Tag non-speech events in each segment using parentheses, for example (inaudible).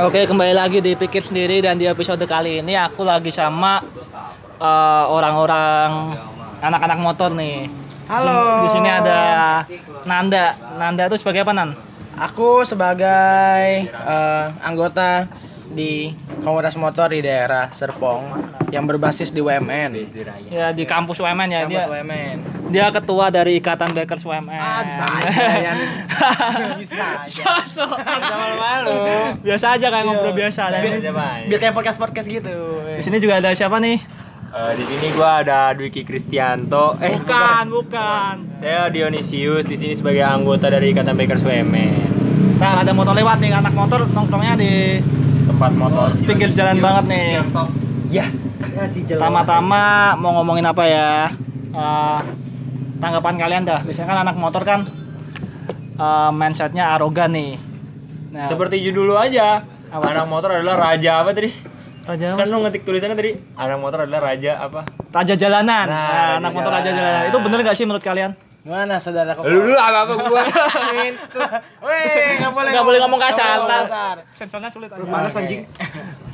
Oke, kembali lagi di Pikir Sendiri dan di episode kali ini aku lagi sama eh, orang-orang anak-anak motor nih. Halo. Di sini ada Nanda. Nanda itu sebagai apa, Nan? Aku sebagai eh, anggota di komunitas motor di daerah Serpong yang berbasis di WMN. Ya di kampus UMN ya dia. Kampus WMN. Dia ketua dari Ikatan Bikers UMN. Ah, bisa aja ya. (laughs) Bisa aja. Sosok. malu. Biasa aja kayak ngobrol biasa. Dan Biar, biar kayak podcast-podcast gitu. di sini juga ada siapa nih? Eh, di sini gua ada Dwiki Kristianto. Eh, Bukan, bukan. saya Dionisius di sini sebagai anggota dari Ikatan Bikers WMN. Nah, ada motor lewat nih, anak motor nongkrongnya di Tempat motor. pinggir jalan banget nih. Ya. Pertama-tama mau ngomongin apa ya? Eh, tanggapan kalian dah. Biasanya kan anak motor kan eh, mindsetnya arogan nih. Nah, Seperti judul lu aja. Apa anak motor adalah raja apa tadi? raja, Kan lu ngetik tulisannya tadi. Anak motor adalah raja apa? raja jalanan. Nah, Nah, raja anak motor raja jalanan. jalanan. Itu bener gak sih menurut kalian? Gimana saudara kok? Lu dulu apa apa gua. (laughs) Weh, enggak boleh. Nggak boleh ngomong kasar, kasar. Sensornya sulit. Panas anjing.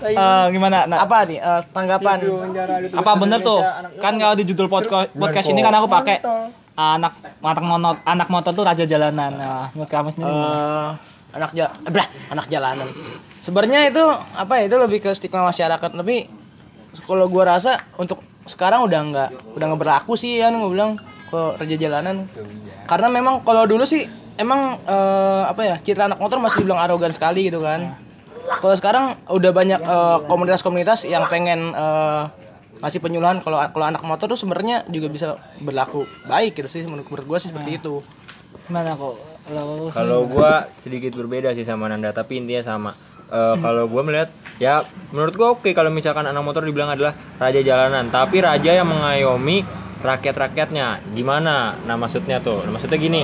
Eh, gimana? Nah, Apa nih eh, tanggapan? apa bener tuh? Kan kalau di judul podcast, podcast ini kan aku pakai anak anak motor anak motor tuh raja jalanan. Nah, menurut kamu sendiri eh anak ja eh, blah, anak jalanan. Sebenarnya itu apa ya itu lebih ke stigma masyarakat tapi kalau gua rasa untuk sekarang udah nggak udah nggak berlaku sih kan gua bilang kalau raja jalanan. Karena memang kalau dulu sih emang eh, apa ya citra anak motor masih dibilang arogan sekali gitu kan. Kalau sekarang udah banyak eh, komunitas-komunitas yang pengen eh, ngasih penyuluhan kalau kalau anak motor tuh sebenarnya juga bisa berlaku baik gitu sih menurut, menurut gua sih seperti itu. Gimana kok? Kalau Kalau gua sedikit berbeda sih sama Nanda, tapi intinya sama. Eh, kalau gua melihat ya menurut gua oke kalau misalkan anak motor dibilang adalah raja jalanan, tapi raja yang mengayomi rakyat-rakyatnya. Gimana? Nah, maksudnya tuh. Nah, maksudnya gini.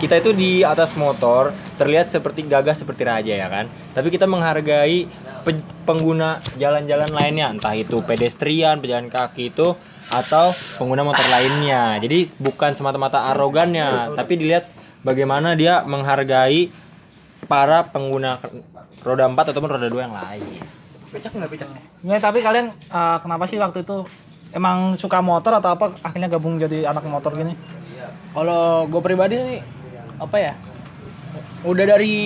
Kita itu di atas motor terlihat seperti gagah seperti raja ya kan. Tapi kita menghargai pe- pengguna jalan-jalan lainnya, entah itu pedestrian, pejalan kaki itu atau pengguna motor lainnya. Jadi bukan semata-mata arogannya, tapi dilihat bagaimana dia menghargai para pengguna roda 4 ataupun roda 2 yang lain. Pecak nggak pecak? Ya, tapi kalian eh, kenapa sih waktu itu emang suka motor atau apa akhirnya gabung jadi anak motor gini? Kalau gue pribadi sih apa ya? Udah dari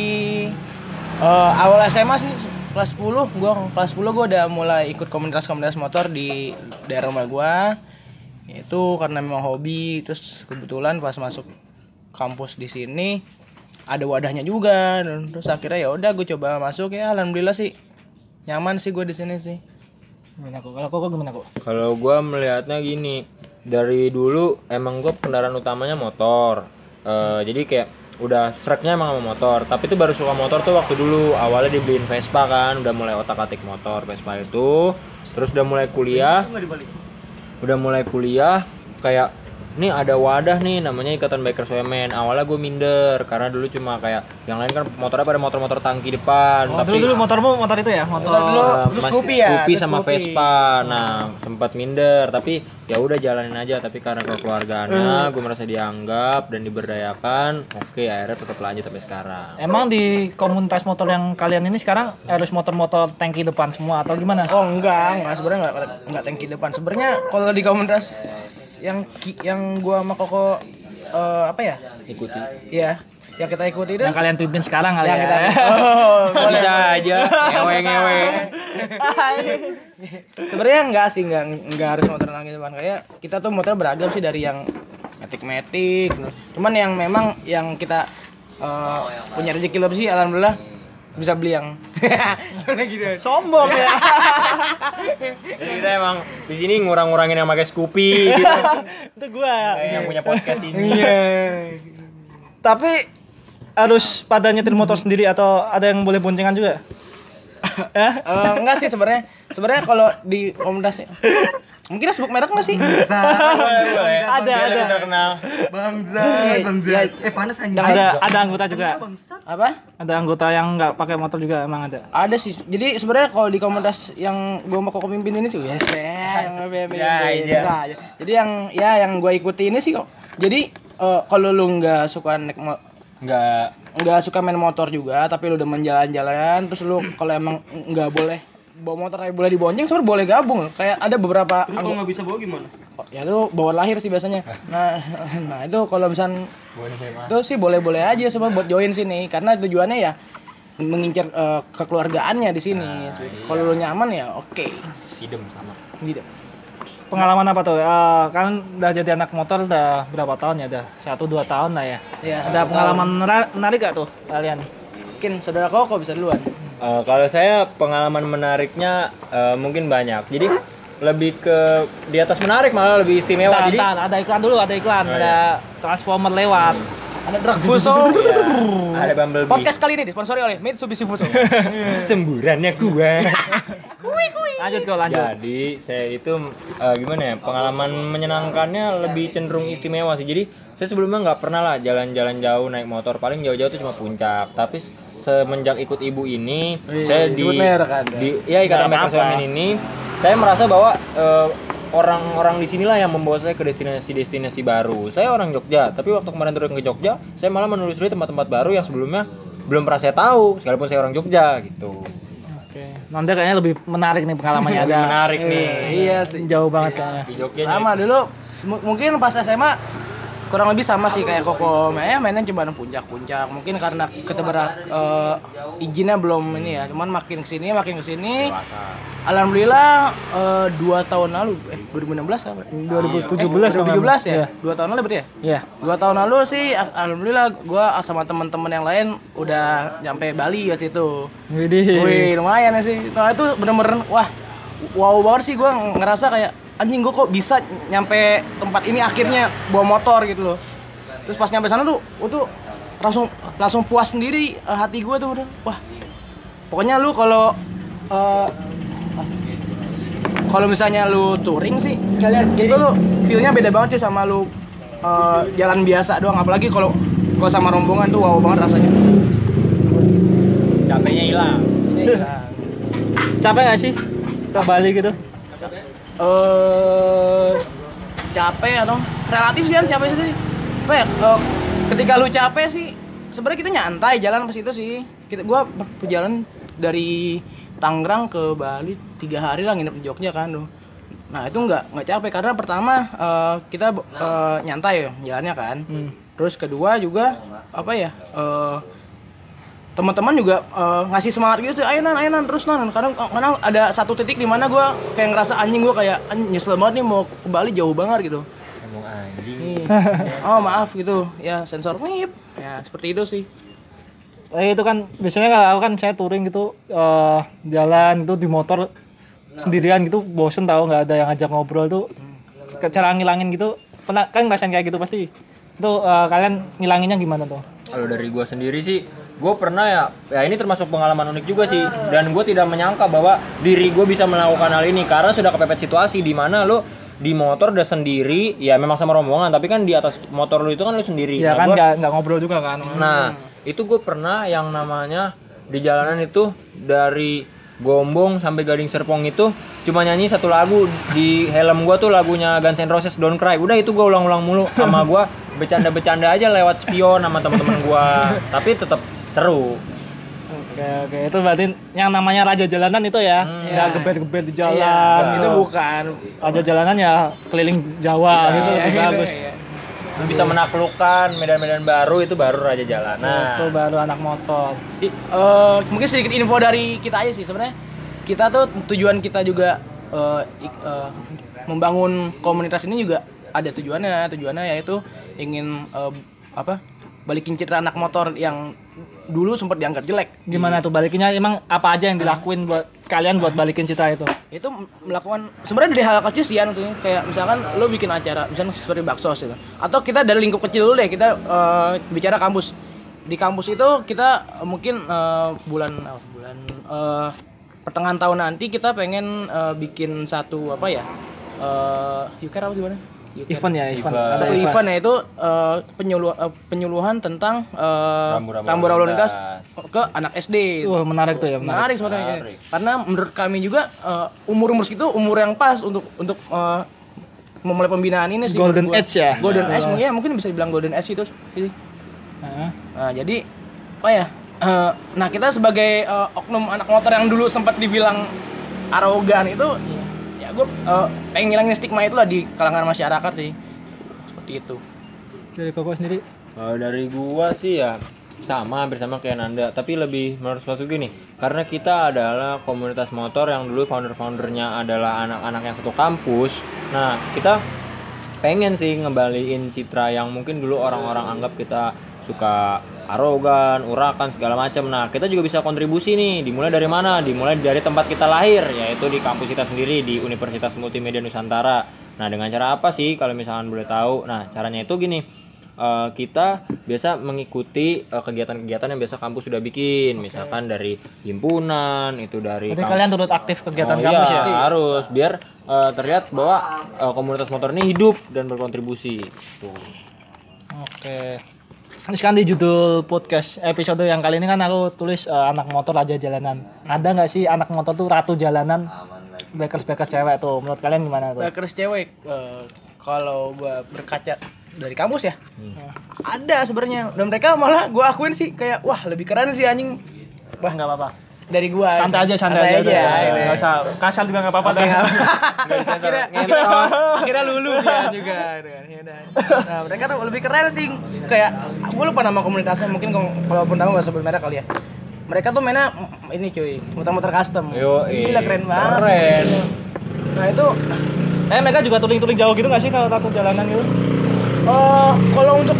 eh, awal SMA sih kelas 10 gua kelas 10 gua udah mulai ikut komunitas-komunitas motor di daerah rumah gua. Itu karena memang hobi terus kebetulan pas masuk kampus di sini ada wadahnya juga terus akhirnya ya udah gue coba masuk ya alhamdulillah sih nyaman sih gue di sini sih Gimana kok? Kalau kok gimana kok? Kalau gua melihatnya gini, dari dulu emang gua kendaraan utamanya motor. Eh, jadi kayak udah streknya emang sama motor. Tapi itu baru suka motor tuh waktu dulu awalnya dibeliin Vespa kan, udah mulai otak-atik motor Vespa itu. Terus udah mulai kuliah, udah mulai kuliah kayak nih ada wadah nih namanya Ikatan Bikers WMN. Awalnya gue minder karena dulu cuma kayak yang lain kan motornya pada motor-motor tangki depan. Oh, dulu dulu motormu motor itu ya? Motor dulu Uh, Scoopy ya, Scoopy sama Scoopy. Vespa. Nah, sempat minder tapi ya udah jalanin aja tapi karena kekeluargaannya gue merasa dianggap dan diberdayakan. Oke, akhirnya tetap lanjut sampai sekarang. Emang di komunitas motor yang kalian ini sekarang harus motor-motor tangki depan semua atau gimana? Oh enggak, enggak sebenarnya enggak enggak tangki depan. Sebenarnya kalau di komunitas yang ki- yang gua sama Koko eh, apa ya? Ikuti. Iya, yang kita ikuti itu Yang kalian pimpin sekarang kali yang ya? kita (laughs) Oh, boleh. Bisa aja ngewe-ngewe. Sebenarnya enggak sih, enggak enggak harus motor tangki depan kayak kita tuh motor beragam sih dari yang metik-metik. Cuman yang memang yang kita eh, punya rezeki lebih sih alhamdulillah bisa beli yang (laughs) gitu. Sombong ya. Jadi kita emang di sini ngurang-ngurangin yang pakai Scoopy gitu. (laughs) itu gua. yang punya podcast ini. Iya. Tapi harus pada nyetir motor sendiri atau ada yang boleh boncengan juga? (laughs) Eh? Eh, enggak sih sebenarnya. Sebenarnya kalau di komunitasnya mungkin sebut merek enggak sih? Boleh. Ada, ada. terkenal. Bangsa, bangsa. ya, Eh panas anjing. Ada ada anggota juga. apa? Ada anggota yang nggak pakai motor juga emang ada. Ada sih. Jadi sebenarnya kalau di komunitas yang gua mau koko pimpin ini sih yes, ya, Ya, iya. aja. Jadi yang ya yang gua ikuti ini sih kok. Jadi eh, kalau lu nggak suka naik nggak nggak suka main motor juga tapi lu udah menjalan-jalan terus lu kalau emang nggak boleh bawa motor tapi boleh dibonceng sebenarnya boleh gabung. Kayak ada beberapa Kalau nggak bisa bawa gimana? Ya itu bawa lahir sih biasanya. (laughs) Nah nah itu kalau misal itu sih boleh boleh aja semua buat join sini. Karena tujuannya ya mengincar eh, kekeluargaannya di sini. Kalau lu nyaman ya oke. Idem sama. Gitu. Pengalaman apa tuh? Eh, kan udah jadi anak motor udah berapa tahun ya? Udah satu dua tahun lah ya. Iya, Ada pengalaman mena- menarik gak tuh kalian? mungkin saudara kau kok bisa duluan Eh, kalau saya pengalaman menariknya eh, mungkin banyak. Jadi lebih ke di atas menarik malah lebih istimewa. Tahan, Jadi tahan, ada iklan dulu, ada iklan, Oh, ada transformer lewat. ada drag fuso (laughs) ya, ada Bumblebee. podcast kali ini disponsori oleh Mitsubishi Fuso (laughs) Semburannya gua. (laughs) Lanjut kok, lanjut. Jadi saya itu eh, gimana ya pengalaman menyenangkannya lebih cenderung istimewa sih. Jadi saya sebelumnya nggak pernah lah jalan-jalan jauh naik motor. Paling jauh-jauh itu cuma puncak. Tapi semenjak ikut ibu ini, Iya, saya di, kan, di ya ikatan apa-apa. Women ini, saya merasa bahwa eh, orang-orang di sinilah yang membawa saya ke destinasi-destinasi baru. Saya orang Jogja, tapi waktu kemarin turun ke Jogja, saya malah menelusuri tempat-tempat baru yang sebelumnya belum pernah saya tahu, sekalipun saya orang Jogja gitu. Oke. Nanti kayaknya lebih menarik nih pengalamannya (laughs) ada. Menarik nih. iya sih Jauh banget kayaknya. Di Jogja sama dulu mungkin pas SMA kurang lebih sama sih kayak Koko. Ya mainnya cuma puncak-puncak. Mungkin karena ketebara eh, izinnya belum ini ya. Cuman makin ke sini makin ke sini alhamdulillah eh, dua tahun lalu. Eh 2016 apa? 2017 eh, 2017 ya? Dua tahun lalu berarti ya? Iya. dua tahun lalu sih al- alhamdulillah gua sama teman-teman yang lain udah nyampe Bali waktu itu Widih. Wih lumayan ya sih. Nah itu bener-bener wah wow banget sih. Gue ngerasa kayak anjing gue kok bisa nyampe tempat ini akhirnya bawa motor gitu loh. Terus pas nyampe sana tuh, itu langsung langsung puas sendiri eh, hati gue tuh udah wah. Pokoknya lu kalau eh, kalau misalnya lu touring sih sekalian itu lu feelnya beda banget sih sama lu eh, jalan biasa doang apalagi kalau kalau sama rombongan tuh wow banget rasanya. capeknya hilang. (laughs) Capek gak sih ke Bali gitu? Eh capek atau relatif sih kan capek sih. Apa ya eh, ketika lu capek sih sebenarnya kita nyantai jalan pas itu sih. Kita gua ber- berjalan dari Tangerang ke Bali tiga hari lah nginep di Jogja kan tuh. Nah itu nggak nggak capek karena pertama eh, kita eh, nyantai ya jalannya kan. Terus kedua juga apa ya eh, teman-teman juga eh, ngasih semangat gitu sih, ayo nan, ayo nan, terus nan. Kadang karena ada satu titik di mana gue kayak ngerasa anjing gue kayak "Anjing, nyesel banget nih mau ke Bali jauh banget gitu. Ngomong anjing. Oh maaf gitu, ya sensor wip, ya seperti itu sih. Eh, itu kan biasanya kalau kan saya touring gitu eh, jalan itu di motor sendirian gitu bosen tahu nggak ada yang ngajak ngobrol tuh ke cara ngilangin gitu pernah kan ngerasain kayak gitu pasti itu eh, kalian ngilanginnya gimana tuh Kalau dari gua sendiri sih, gua pernah ya, ya ini termasuk pengalaman unik juga sih. Dan gua tidak menyangka bahwa diri gua bisa melakukan hal ini karena sudah kepepet situasi di mana lu di motor udah sendiri, ya memang sama rombongan, tapi kan di atas motor lu itu kan lu sendiri. ya Nah, kan gua- nggak nggak ngobrol juga kan Nah, itu gue pernah yang namanya di jalanan itu dari Gombong sampai Gading Serpong itu cuma nyanyi satu lagu di helm gua tuh lagunya Guns N' Roses Don't Cry. Udah itu gua ulang-ulang mulu sama gua (laughs) bercanda-bercanda aja lewat spion sama teman-teman gua. Tapi tetap seru. Oke oke itu berarti yang namanya raja jalanan itu ya nggak Iya. gebet-gebet di Iya, jalan itu gitu. bukan. raja jalanan ya keliling Jawa gitu Iya, lebih iya, bagus iya. Bisa menaklukkan medan-medan baru itu baru raja jalanan. itu baru anak motor Di- eh, mungkin sedikit info dari kita aja sih sebenarnya. Kita tuh tujuan kita juga eh, ik- eh, membangun komunitas ini juga ada tujuannya. Tujuannya yaitu ingin eh, apa? Balikin citra anak motor yang dulu sempat dianggap jelek. gimana tuh balikinnya? Emang apa aja yang dilakuin buat kalian buat balikin cita itu? Itu melakukan sebenarnya dari hal kecil sih ya maksudnya kayak misalkan lo bikin acara misalnya seperti bakso gitu atau kita dari lingkup kecil dulu deh kita eh, bicara kampus. Di kampus itu kita eh, mungkin eh, bulan apa, bulan eh, pertengahan tahun nanti kita pengen eh, bikin satu apa ya eh Yuker apa gimana. Event ya event, Event. Satu event yaitu eh, penyuluh- eh, penyuluhan tentang eh, Rambu-rambu rambu lalu lalu lintas ke anak SD Wah menarik tuh ya menarik. menarik sebenarnya Menarik. karena menurut kami juga umur umur segitu umur yang pas untuk untuk eh, memulai pembinaan ini sih Golden age ya? golden Ya. age mungkin mungkin bisa dibilang golden age itu sih Heeh. Nah, jadi apa ya? eh, nah, kita sebagai eh, oknum anak motor yang dulu sempat dibilang arogan itu ya gue pengen ngilangin stigma itu lah di kalangan masyarakat sih. Seperti itu. Dari koko sendiri. Kalau dari gua sih ya sama hampir sama kayak Nanda tapi lebih menurut suatu gini karena kita adalah komunitas motor yang dulu founder-foundernya adalah anak-anak yang satu kampus nah kita pengen sih ngembaliin citra yang mungkin dulu orang-orang anggap kita suka arogan, urakan segala macam. Nah, kita juga bisa kontribusi nih. Dimulai dari mana? Dimulai dari tempat kita lahir, yaitu di kampus kita sendiri di Universitas Multimedia Nusantara. Nah, dengan cara apa sih kalau misalkan boleh tahu? Nah, caranya itu gini. Eh, kita biasa mengikuti eh, kegiatan-kegiatan yang biasa kampus sudah bikin, misalkan dari himpunan, itu dari kamp- kalian turut aktif kegiatan Oh, kampus iya, ya? harus biar eh, terlihat bahwa eh, komunitas motor ini hidup dan berkontribusi. Tuh. Oke. Kan di judul podcast episode yang kali ini kan aku tulis eh, anak motor raja jalanan. Ada nggak sih anak motor tuh ratu jalanan? Bikers bikers cewek tuh. Menurut kalian gimana tuh? Bikers cewek eh, kalau gua berkaca dari kampus ya. Ada sebenarnya. Dan mereka malah gua akuin sih kayak wah lebih keren sih anjing. Wah nggak apa-apa. Dari gua. Santai aja, santai, aja. aja. udah. gitu. Nggak usah kasar juga nggak apa-apa dah. akhirnya (laughs) akhirnya lulu dia juga gitu kan. Ya udah. nah mereka tuh lebih keren sih kayak gue lupa nama komunitasnya mungkin kalau walaupun tahu nggak sebut merek kali ya mereka tuh mainnya ini cuy muter-muter custom Yo, gila keren banget Keren. nah itu Eh mereka juga touring-touring jauh gitu nggak sih kalau ratu jalanan gitu? eh kalau untuk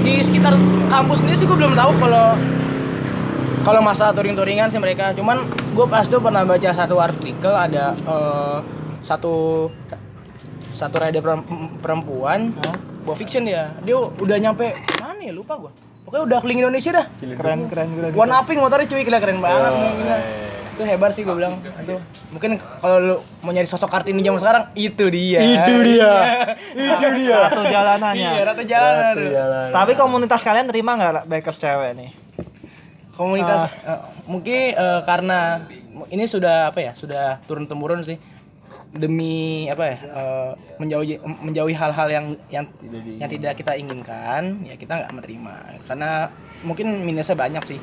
di sekitar kampus sendiri sih gue belum tahu kalau kalau masalah touring-touringan sih mereka cuman gue pas tuh pernah baca satu artikel ada eh, satu satu rider perem- perempuan bawa fiction dia dia udah nyampe mana ya lupa gue pokoknya udah keliling Indonesia dah Keren keren keren. one upping motornya cuy gila keren banget gila. itu hebat sih gue bilang itu mungkin kalau lu mau nyari sosok kartini zaman sekarang itu dia Itu dia. Itu dia. Ratu jalanannya. iya rata jalan Tapi komunitas kalian terima nggak bikers cewek nih? Komunitas eh, mungkin eh, karena ini sudah apa ya sudah turun temurun sih. Demi apa ya eh, menjauhi menjauhi hal-hal yang yang yang tidak kita inginkan ya kita nggak menerima. Karena mungkin minusnya banyak sih.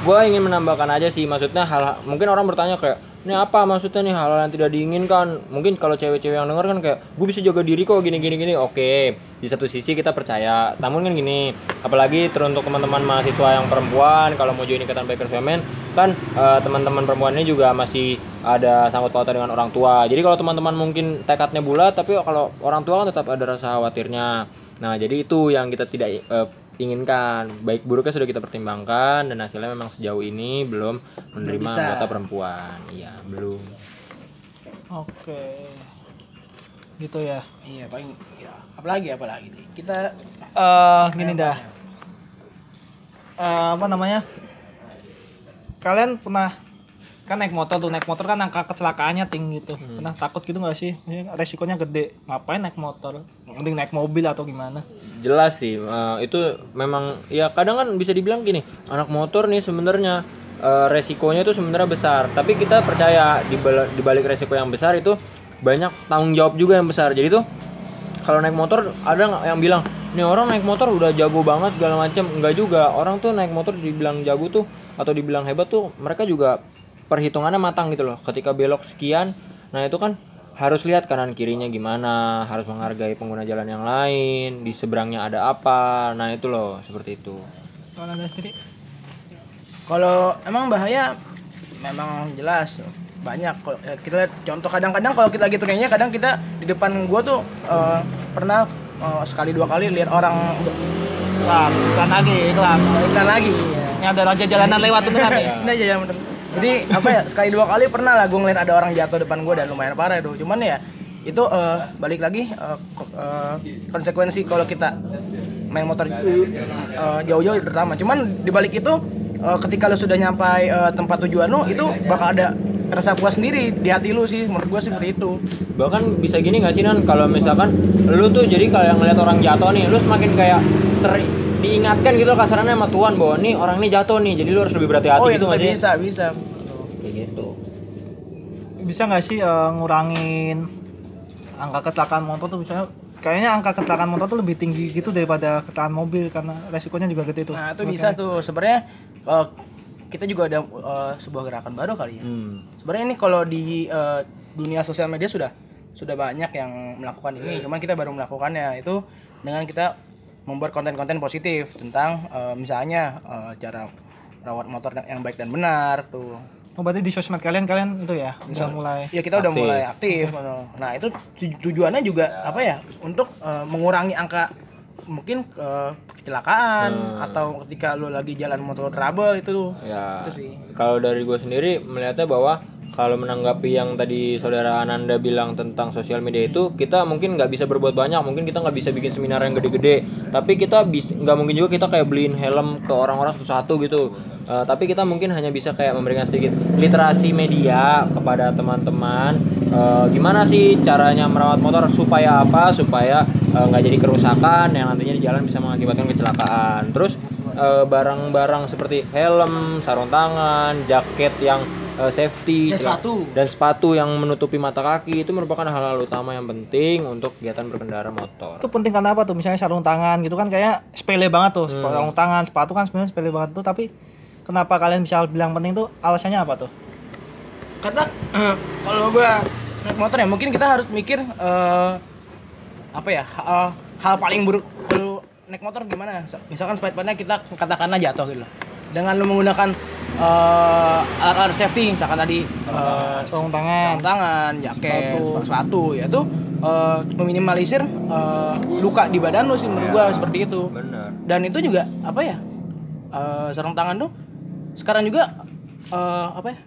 Gue ingin menambahkan aja sih maksudnya hal mungkin orang bertanya kayak ini apa? Maksudnya nih hal yang tidak diinginkan. Mungkin kalau cewek-cewek yang denger kan kayak gue bisa jaga diri kok gini gini gini. Oke di satu sisi kita percaya. Namun kan gini apalagi teruntuk teman-teman mahasiswa yang perempuan kalau mau join ikatan bikers women kan eh, teman-teman perempuan ini juga masih ada sangkut pautan dengan orang tua. Jadi kalau teman-teman mungkin tekadnya bulat tapi kalau orang tua kan tetap ada rasa khawatirnya. Nah jadi itu yang kita tidak eh, inginkan baik buruknya sudah kita pertimbangkan dan hasilnya memang sejauh ini belum menerima bisa. anggota perempuan. Iya belum. Oke. Gitu ya. iya paling ya apalagi apalagi nih. Kita eh gini dah. Eh, apa namanya? Kalian pernah kan naik motor tuh naik motor kan angka kecelakaannya tinggi tuh. Pernah takut gitu nggak sih? Ini resikonya gede. Ngapain naik motor? Mending naik mobil atau gimana jelas sih eh, itu memang ya kadang kan bisa dibilang gini anak motor nih sebenarnya eh, resikonya itu sebenarnya besar. Tapi kita percaya di bal- di balik resiko yang besar itu banyak tanggung jawab juga yang besar. Jadi tuh kalau naik motor ada yang bilang nih orang naik motor udah jago banget segala macam enggak juga. Orang tuh naik motor dibilang jago tuh atau dibilang hebat tuh mereka juga perhitungannya matang gitu loh. Ketika belok sekian nah itu kan harus lihat kanan kirinya gimana harus menghargai pengguna jalan yang lain di seberangnya ada apa. Nah itu loh seperti itu. Kalau anda sendiri? Kalau emang bahaya memang jelas banyak. Kalau, eh, kita lihat contoh kadang-kadang kalau kita gitu kayaknya kadang kita di depan gua tuh eh, pernah eh, sekali dua kali lihat orang iklan iklan lagi iklan. Iklan lagi ini ada raja jalanan lewat beneran nih. (laughs) Ini aja yang bener. Jadi apa ya sekali dua kali pernah lah gue ngeliat ada orang jatuh depan gue dan lumayan parah itu cuman ya itu eh, balik lagi ko- eh, konsekuensi kalau kita main motor eh, jauh-jauh pertama. Cuman di balik itu eh, ketika lu sudah nyampai eh, tempat tujuan lu itu bakal ada rasa puas sendiri di hati lu sih. Menurut gue seperti itu. Bahkan bisa gini nggak sih nan? Kalau misalkan lu tuh jadi kalau ngeliat orang jatuh nih lu semakin kayak ter diingatkan gitu kasarannya sama Tuhan bahwa nih orang ini jatuh nih jadi lu harus lebih berhati-hati oh gitu itu nggak sih bisa bisa kayak gitu bisa nggak sih eh, ngurangin angka kecelakaan motor tuh misalnya kayaknya angka kecelakaan motor tuh lebih tinggi gitu daripada kecelakaan mobil karena resikonya juga gede tuh. Nah, itu bisa tuh. Sebenarnya kalau kita juga ada eh, sebuah gerakan baru kali ya. Hmm. Sebenarnya ini kalau di eh, dunia sosial media sudah sudah banyak yang melakukan ini. Cuman kita baru melakukannya itu dengan kita membuat konten-konten positif tentang eh, misalnya eh, cara rawat motor yang baik dan benar tuh. Oh, berarti di sosmed kalian kalian itu ya bisa mulai. Ya kita udah Aktif. mulai aktif. Nah itu tuj- tujuannya juga apa ya? Untuk eh, mengurangi angka mungkin eh, kecelakaan atau ketika lu lagi jalan motor trouble itu. Ya, Itu sih. kalau dari gue sendiri melihatnya bahwa kalau menanggapi yang tadi saudara Ananda bilang tentang sosial media itu kita mungkin nggak bisa berbuat banyak. Mungkin kita nggak bisa bikin seminar yang gede-gede. Tapi kita nggak mungkin juga kita kayak beliin helm ke orang-orang satu-satu gitu. Eh, tapi kita mungkin hanya bisa kayak memberikan sedikit literasi media kepada teman-teman. Eh, gimana sih caranya merawat motor? Supaya apa? Supaya eh, nggak jadi kerusakan yang nantinya di jalan bisa mengakibatkan kecelakaan. Terus barang-barang seperti helm, sarung tangan, jaket yang eh, safety, Dan sepatu. dan sepatu yang menutupi mata kaki itu merupakan hal-hal utama yang penting untuk kegiatan berkendara motor. Itu penting karena apa tuh? Misalnya sarung tangan gitu kan kayak sepele banget tuh. Sarung tangan, sepatu kan sebenarnya sepele banget tuh tapi kenapa kalian bisa bilang penting tuh alasannya apa tuh? karena (clears throat) kalau gua naik motor ya mungkin kita harus mikir eh, apa ya ha- hal paling buruk kalau naik motor gimana misalkan sepeda kita katakanlah jatuh gitu loh dengan lu menggunakan eh, alat-alat safety misalkan tadi eh, Sarung tangan. sarung tangan jaket Sepatu. sepatu, ya itu eh, meminimalisir eh, luka di badan lu sih menurut gua seperti itu Benar. dan itu juga apa ya eh, sarung tangan tuh sekarang juga eh, apa ya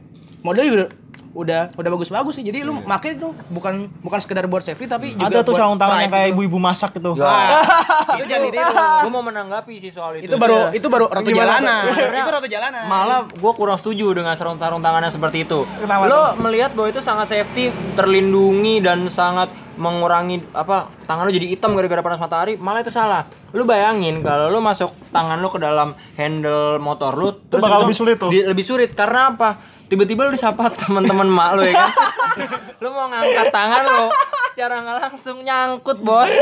modelnya udah udah udah bagus-bagus sih. Jadi lu make itu bukan bukan sekedar buat safety tapi juga Ada tuh buat sarung tangan yang kayak gitu. ibu-ibu masak gitu. Wah, (laughs) itu jangan ditiru Gue mau menanggapi sih soal itu. itu. baru itu baru ratu Gimana jalanan. itu ratu jalanan. Malah gue kurang setuju dengan sarung-sarung tangan yang seperti itu. Kenapa Lo melihat bahwa itu sangat safety, terlindungi dan sangat mengurangi apa tangan lo jadi hitam gara-gara panas matahari malah itu salah. Lu bayangin kalau lu masuk tangan lu ke dalam handle motor lu terus bakal itu lebih sulit tuh. di- lebih sulit. Karena apa tiba-tiba lu disapa teman-teman mak lu ya kan (laughs) lu mau ngangkat tangan lu secara nggak langsung nyangkut bos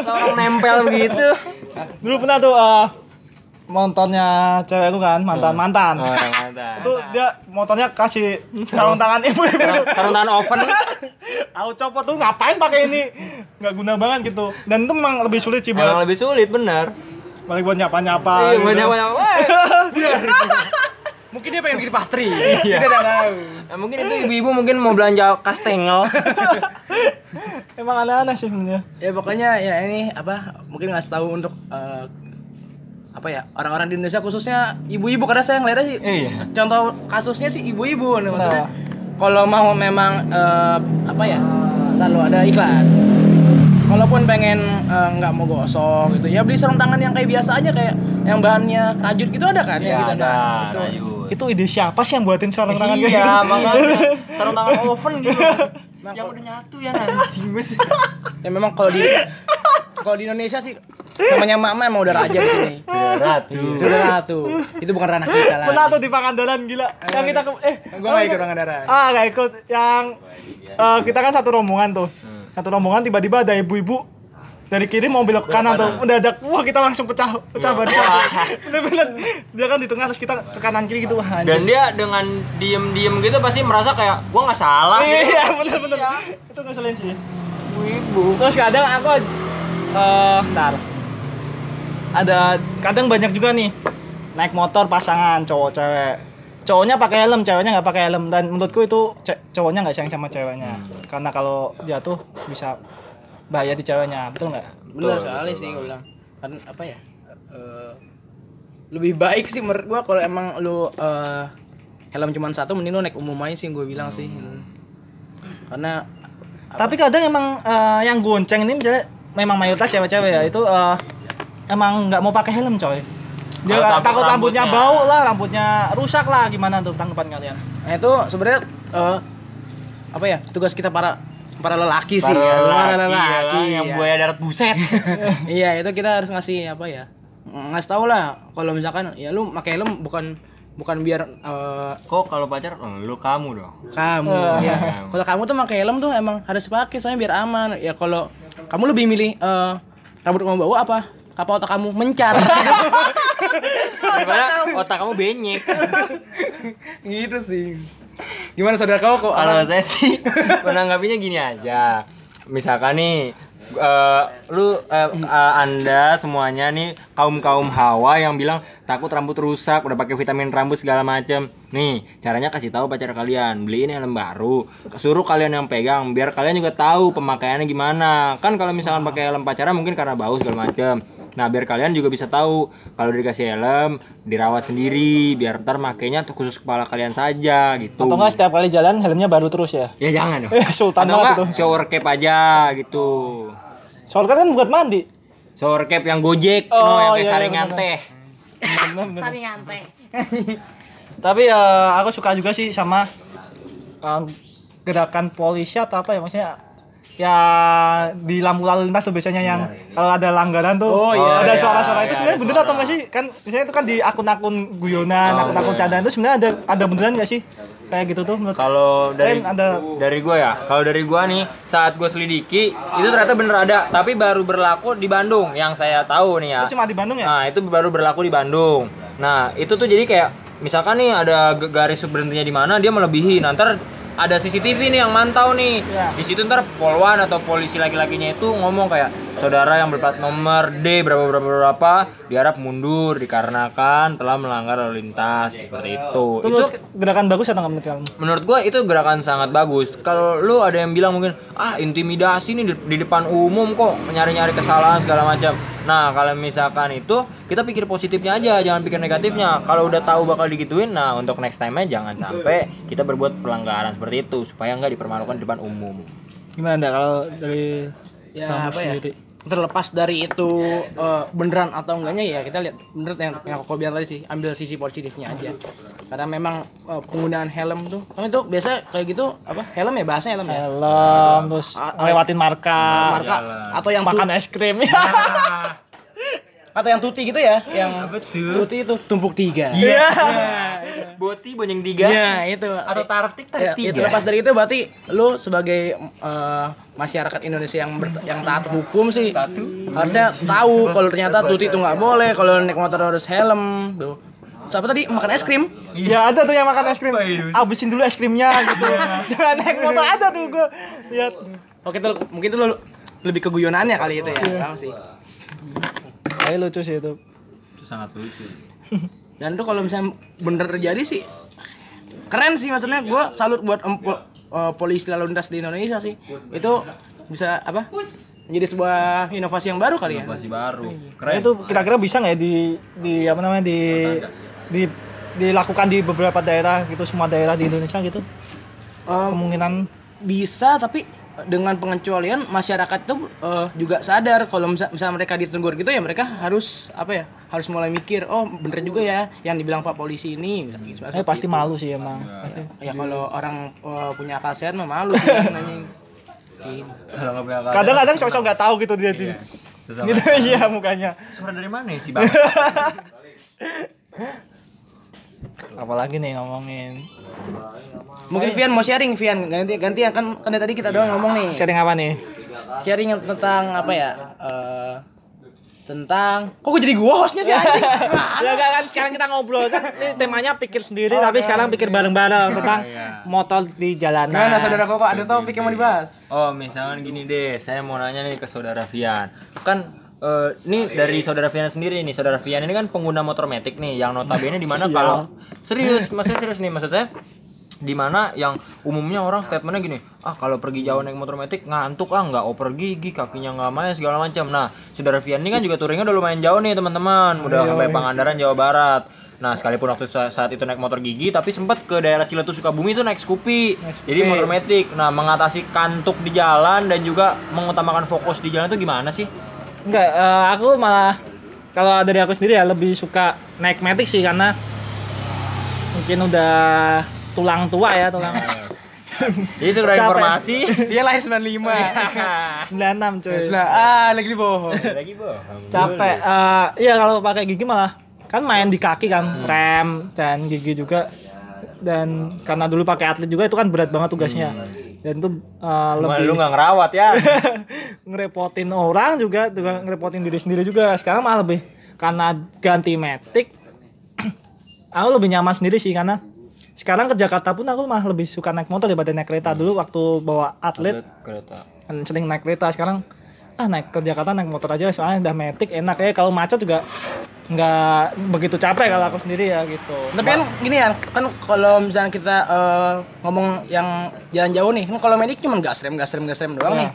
orang nempel begitu Dulu pernah tuh eh, motornya cewek aku kan, mantan-mantan. oh, yang mantap. Itu dia motornya kasih sarung tangan ibu-ibu. (laughs) Sarung- sarung tangan oven (laughs) Aku copot tuh ngapain pakai ini? Nggak guna banget gitu. Dan itu memang lebih sulit sih emang buat lebih sulit bener balik buat nyapa-nyapa. iya gitu. banyak banyak mungkin dia pengen bikin pastry kita tidak tahu. Nah, mungkin itu ibu-ibu mungkin mau belanja kastengel. (laughs) Emang aneh-aneh sih sebenarnya. ya pokoknya ya ini apa mungkin ngasih tahu untuk eh, apa ya orang-orang di Indonesia khususnya ibu-ibu. Karena saya ngeliatnya sih Iya. contoh kasusnya sih ibu-ibu nih maksudnya. Kalau mau memang eh, apa ya lalu ada iklan. Kalaupun pengen eh, nggak mau gosok gitu ya beli sarung tangan yang kayak biasa aja kayak yang bahannya rajut gitu ada kan? Iya ya, gitu ada. Nah, itu. Itu ide siapa sih yang buatin sarung tangan kayak iya gitu? makanya (laughs) sarung tangan oven gitu. Yang udah nyatu ya nanti (laughs) ya memang kalau di kalau di Indonesia sih namanya mama emang udah raja di sini. Udah ratu. Itu udah ratu. Itu bukan ranah kita lah Pernah tuh di Pangandaran gila. Yang kita ke eh gue gak ikut orang darah Ah, gak ikut. Yang eh, kita kan satu rombongan tuh. Satu rombongan tiba-tiba ada ibu-ibu dari kiri mau belok ke kanan tuh. Mendadak wah kita langsung pecah pecah barisan. Bener-bener dia kan di tengah terus kita ke kanan kiri gitu wah dan dia dengan diem-diem gitu pasti merasa kayak gua nggak salah Iya, (laughs) bener-bener. Itu ngeselin sih. ibu Terus kadang aku eh ntar. Ada kadang banyak juga nih naik motor pasangan cowok cewek. Cowoknya pakai helm, ceweknya nggak pakai helm dan menurutku itu cowoknya nggak sayang sama ceweknya. Karena kalau jatuh bisa bahaya di ceweknya, betul nggak? bener sekali sih gue bilang kan apa ya eh, lebih baik sih menurut gua kalau emang lu eh, helm cuma satu mending lu naik umum aja sih gue bilang sih karena Tapi kadang emang eh, yang gonceng ini misalnya memang mayoritas cewek-cewek ya itu eh, emang nggak mau pakai helm coy. Dia Oh, takut takut rambutnya rambutnya. bau lah, rambutnya rusak lah, gimana tuh tanggapan kalian? nah itu sebenarnya eh, apa ya tugas kita para para lelaki sih Para ya. lelaki, para ya lelaki kan, yang ya. buaya darat buset. (laughs) Iya itu kita harus ngasih apa ya ngasih tahu lah kalau misalkan ya lu pakai helm bukan bukan biar eh, kok kalau pacar oh, lu kamu dong. Kamu ya kalau kamu tuh pakai helm tuh emang harus pakai soalnya biar aman. Ya kalau kamu lebih milih eh, rambut kamu bau apa? Apa otak kamu mencar? (laughs) Daripada otak kamu benyek. gitu sih gimana saudara kau? Kok Kalau saya sih (laughs) menanggapinya gini aja. Misalkan nih eh, lu eh, eh, anda semuanya nih kaum kaum hawa yang bilang takut rambut rusak udah pakai vitamin rambut segala macem. Nih caranya kasih tahu pacar kalian beliin helm baru. Suruh kalian yang pegang biar kalian juga tahu pemakaiannya gimana. Kan kalau misalkan pakai helm pacaran mungkin karena bau segala macem nah biar kalian juga bisa tahu kalau dikasih helm dirawat sendiri biar ntar makainya tuh khusus kepala kalian saja gitu Atau enggak setiap kali jalan helmnya baru terus ya? ya jangan dong (laughs) Eh, sultan atau banget enggak itu. shower cap aja gitu Soalnya kan buat mandi. shower cap yang gojek Oh, no, yang kayak iya, iya, saringan teh Bener, bener. (laughs) Tapi eh, aku suka juga sih sama eh, gerakan polisi atau apa ya maksudnya ya di lampu lalu lintas tuh biasanya yang kalau ada langgaran tuh Oh, iya, ada iya, suara-suara iya, itu sebenarnya ada bener atau enggak sih? Kan biasanya itu kan di akun-akun guyonan Oh, akun-akun iya. candaan itu sebenarnya ada ada beneran nggak sih? Kayak gitu tuh kalau dari ada dari gua ya kalau dari gua nih saat gua selidiki itu ternyata bener ada tapi baru berlaku di Bandung yang saya tahu nih ya. Itu cuma di Bandung ya? Nah, itu baru berlaku di Bandung. Nah, itu tuh jadi kayak misalkan nih ada garis berhentinya di mana dia melebihi. Ntar ada CCTV nih yang mantau nih. Iya. Di situ ntar polwan atau polisi laki-lakinya itu ngomong kayak saudara yang berplat nomor D berapa berapa berapa diharap mundur dikarenakan telah melanggar lalu lintas seperti itu. itu, Itu gerakan bagus atau nggak menurut kamu menurut gua itu gerakan sangat bagus. Kalau lu ada yang bilang mungkin ah intimidasi nih di, di depan umum kok nyari-nyari kesalahan segala macam. Nah, kalau misalkan itu kita pikir positifnya aja, jangan pikir negatifnya. Kalau udah tahu bakal digituin, nah untuk next time-nya jangan sampai kita berbuat pelanggaran seperti itu supaya nggak dipermalukan di depan umum. gimana anda kalau dari ya kamu apa ya? sendiri? terlepas dari itu eh, beneran atau enggaknya ya kita lihat bener yang yang kau bilang tadi sih ambil sisi positifnya aja. Karena memang eh, penggunaan helm tuh kan itu biasa kayak gitu apa helm ya bahasanya helm ya? Helm terus Ah, ngelewatin marka. marka. Atau yang makan es krim (laughs) atau yang tuti gitu ya yang tuti itu tumpuk tiga. Iya. Boti bonjeng tiga. Ya itu. Atau tartik Ya, tarik itu tiga. lepas dari itu berarti lu sebagai eh, masyarakat Indonesia yang ber- yang taat hukum sih harusnya tahu kalau ternyata tuti itu nggak boleh kalau naik motor harus helm tuh. Siapa tadi? Makan es krim? Ya ada tuh yang makan es krim. Abisin dulu es krimnya gitu. (laughs) Jangan naik motor ada tuh gua lihat. oke tuh mungkin itu lu lebih ke guyonannya kali itu ya tahu sih Kayak lucu sih itu. Itu sangat lucu. (laughs) dan tuh kalau misalnya bener terjadi sih keren sih maksudnya. Gua salut buat em- po- eh, polisi lalu lintas di Indonesia sih. Itu bisa apa? Menjadi sebuah inovasi yang baru kali ya. Masih baru. Keren. Itu kira-kira bisa nggak ya di di apa namanya di di dilakukan di beberapa daerah gitu semua daerah di Indonesia gitu? Em, kemungkinan. bisa tapi dengan pengecualian masyarakat tuh eh, juga sadar kalau misal, misal mereka ditegur gitu ya mereka harus apa ya harus mulai mikir oh bener juga ya yang dibilang pak polisi ini. Misalnya gitu. eh pasti malu sih emang pasti. ya kalau orang eh, punya akal sehat mah malu sih akal, kadang-kadang sosok nggak tahu gitu dia Iya. Susah gitu (laughs) iya mukanya. Suara dari mana sih bang? (laughs) apalagi nih ngomongin. Mungkin Vian mau sharing Vian. Ganti ganti kan kan dari tadi kita doang ngomong nih. Sharing apa nih? Sharing tentang apa ya? Eh, tentang kok gue jadi gua hostnya sih anjing? (laughs) Ya kan, kan sekarang kita ngobrol. Kan ini temanya pikir sendiri tapi sekarang pikir bareng-bareng tentang motor di jalanan. Nah, saudara koko ada topik yang mau dibahas? Oh, misalkan gini deh, saya mau nanya nih ke saudara Vian. Kan eh, ini dari saudara Vian sendiri nih, saudara Vian ini kan pengguna motor metik nih, yang notabene di mana kalau serius, maksudnya serius nih, maksudnya di mana yang umumnya orang statementnya gini, ah kalau pergi jauh naik motor metik ngantuk ah nggak oper gigi, kakinya nggak main segala macam. Nah, saudara Vian ini kan juga touringnya udah lumayan jauh nih teman-teman, udah sampai Pangandaran Jawa Barat. Nah, sekalipun waktu sa- saat itu naik motor gigi, tapi sempat ke daerah Ciletus Sukabumi itu naik Scoopy. Jadi motor metik. Nah, mengatasi kantuk di jalan dan juga mengutamakan fokus di jalan itu gimana sih? Enggak, eh, aku malah kalau dari aku sendiri ya lebih suka naik metik sih karena mungkin udah tulang tua ya tulang. (laughs) Jadi sudah informasi. Vian lahir 95 96 (laughs) cuy. Nah, ah lagi bohong. (laughs) Lagi bohong. capek. Eh, iya kalau pakai gigi malah kan main di kaki kan rem dan gigi juga. Dan karena dulu pakai atlet juga itu kan berat banget tugasnya dan itu uh, Cuma lebih lu nggak ngerawat ya. (laughs) ngerepotin orang juga juga ngerepotin diri sendiri juga. Sekarang malah lebih karena ganti metik (clears throat) aku lebih nyaman sendiri sih karena sekarang ke Jakarta pun aku malah lebih suka naik motor daripada naik kereta. Dulu waktu bawa atlet Kereta. kan sering naik kereta. Sekarang ah naik ke Jakarta naik motor aja soalnya udah metik enak. Ya kalau macet juga nggak begitu capek kalau aku sendiri ya gitu Tapi kan gini ya, kan kalau misalnya kita eh, ngomong yang jalan jauh nih, kan kalau medik cuma gas rem, gas rem, gas rem doang nih.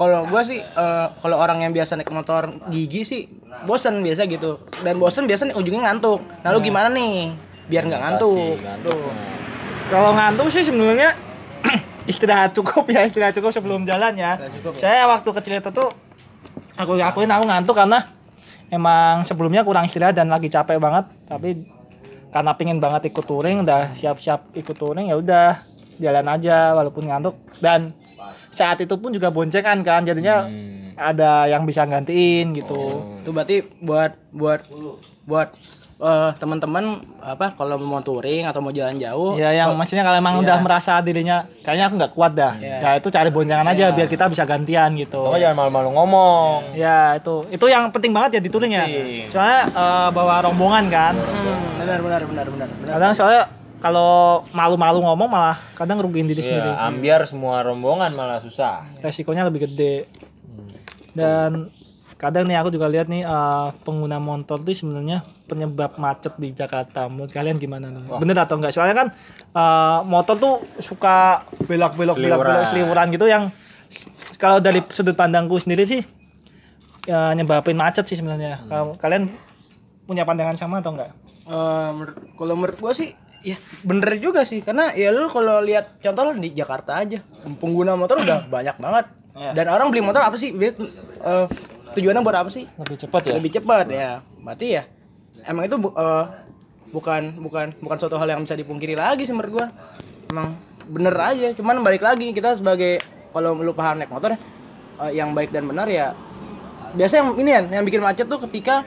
Kalau gua sih eh, kalau orang yang biasa naik motor gigi sih bosen biasa gitu. Dan bosen biasa nih ujungnya ngantuk. Nah, lu gimana nih? Biar nggak ngantuk. Tuh. kalau ngantuk sih sebenarnya (clears throat) istirahat cukup ya istirahat cukup sebelum jalan ya cukup ya. saya waktu kecil itu tuh aku akuin aku ngantuk karena emang sebelumnya kurang istirahat dan lagi capek banget tapi karena pingin banget ikut touring udah siap-siap ikut touring ya udah jalan aja walaupun ngantuk. Dan saat itu pun juga boncengan kan jadinya Hmm. ada yang bisa gantiin gitu. Itu berarti buat buat buat eh, teman-teman apa kalau mau touring atau mau jalan jauh ya yang maksudnya kalau emang udah merasa dirinya kayaknya aku nggak kuat dah ya itu cari boncengan aja biar kita bisa gantian gitu Pokoknya jangan malu-malu ngomong. Ya itu itu yang penting banget ya di touring ya. Soalnya eh, bawa rombongan kan. Hmm, benar benar benar benar benar. Kadang soalnya kalau malu-malu ngomong malah kadang ngerugiin diri sendiri. Ya, ambiar semua rombongan malah susah. Resikonya lebih gede. Dan kadang nih aku juga lihat nih eh, pengguna motor tuh sebenarnya penyebab macet di Jakarta. Menurut kalian gimana nih? Bener atau enggak? Soalnya kan eh, motor tuh suka belok-belok belok-belok seliwuran gitu yang kalau dari sudut pandangku sendiri sih ya, nyebabin macet sih sebenarnya. Kalau Kalian punya pandangan sama atau enggak? Eh, menurut- kalau menurut gua sih ya bener juga sih karena ya lu kalau lihat contoh lu di Jakarta aja pengguna motor udah (clears throat) banyak banget Ya. dan orang beli motor apa sih eh, tujuannya buat apa sih? Lebih cepat ya? lebih cepat ya. Berarti ya emang itu bu- eh, bukan bukan bukan suatu hal yang bisa dipungkiri lagi sih menurut gua. Emang bener aja. Cuman balik lagi kita sebagai kalau lu paham naik motor eh, yang baik dan benar ya biasa yang ini ya yang bikin macet tuh ketika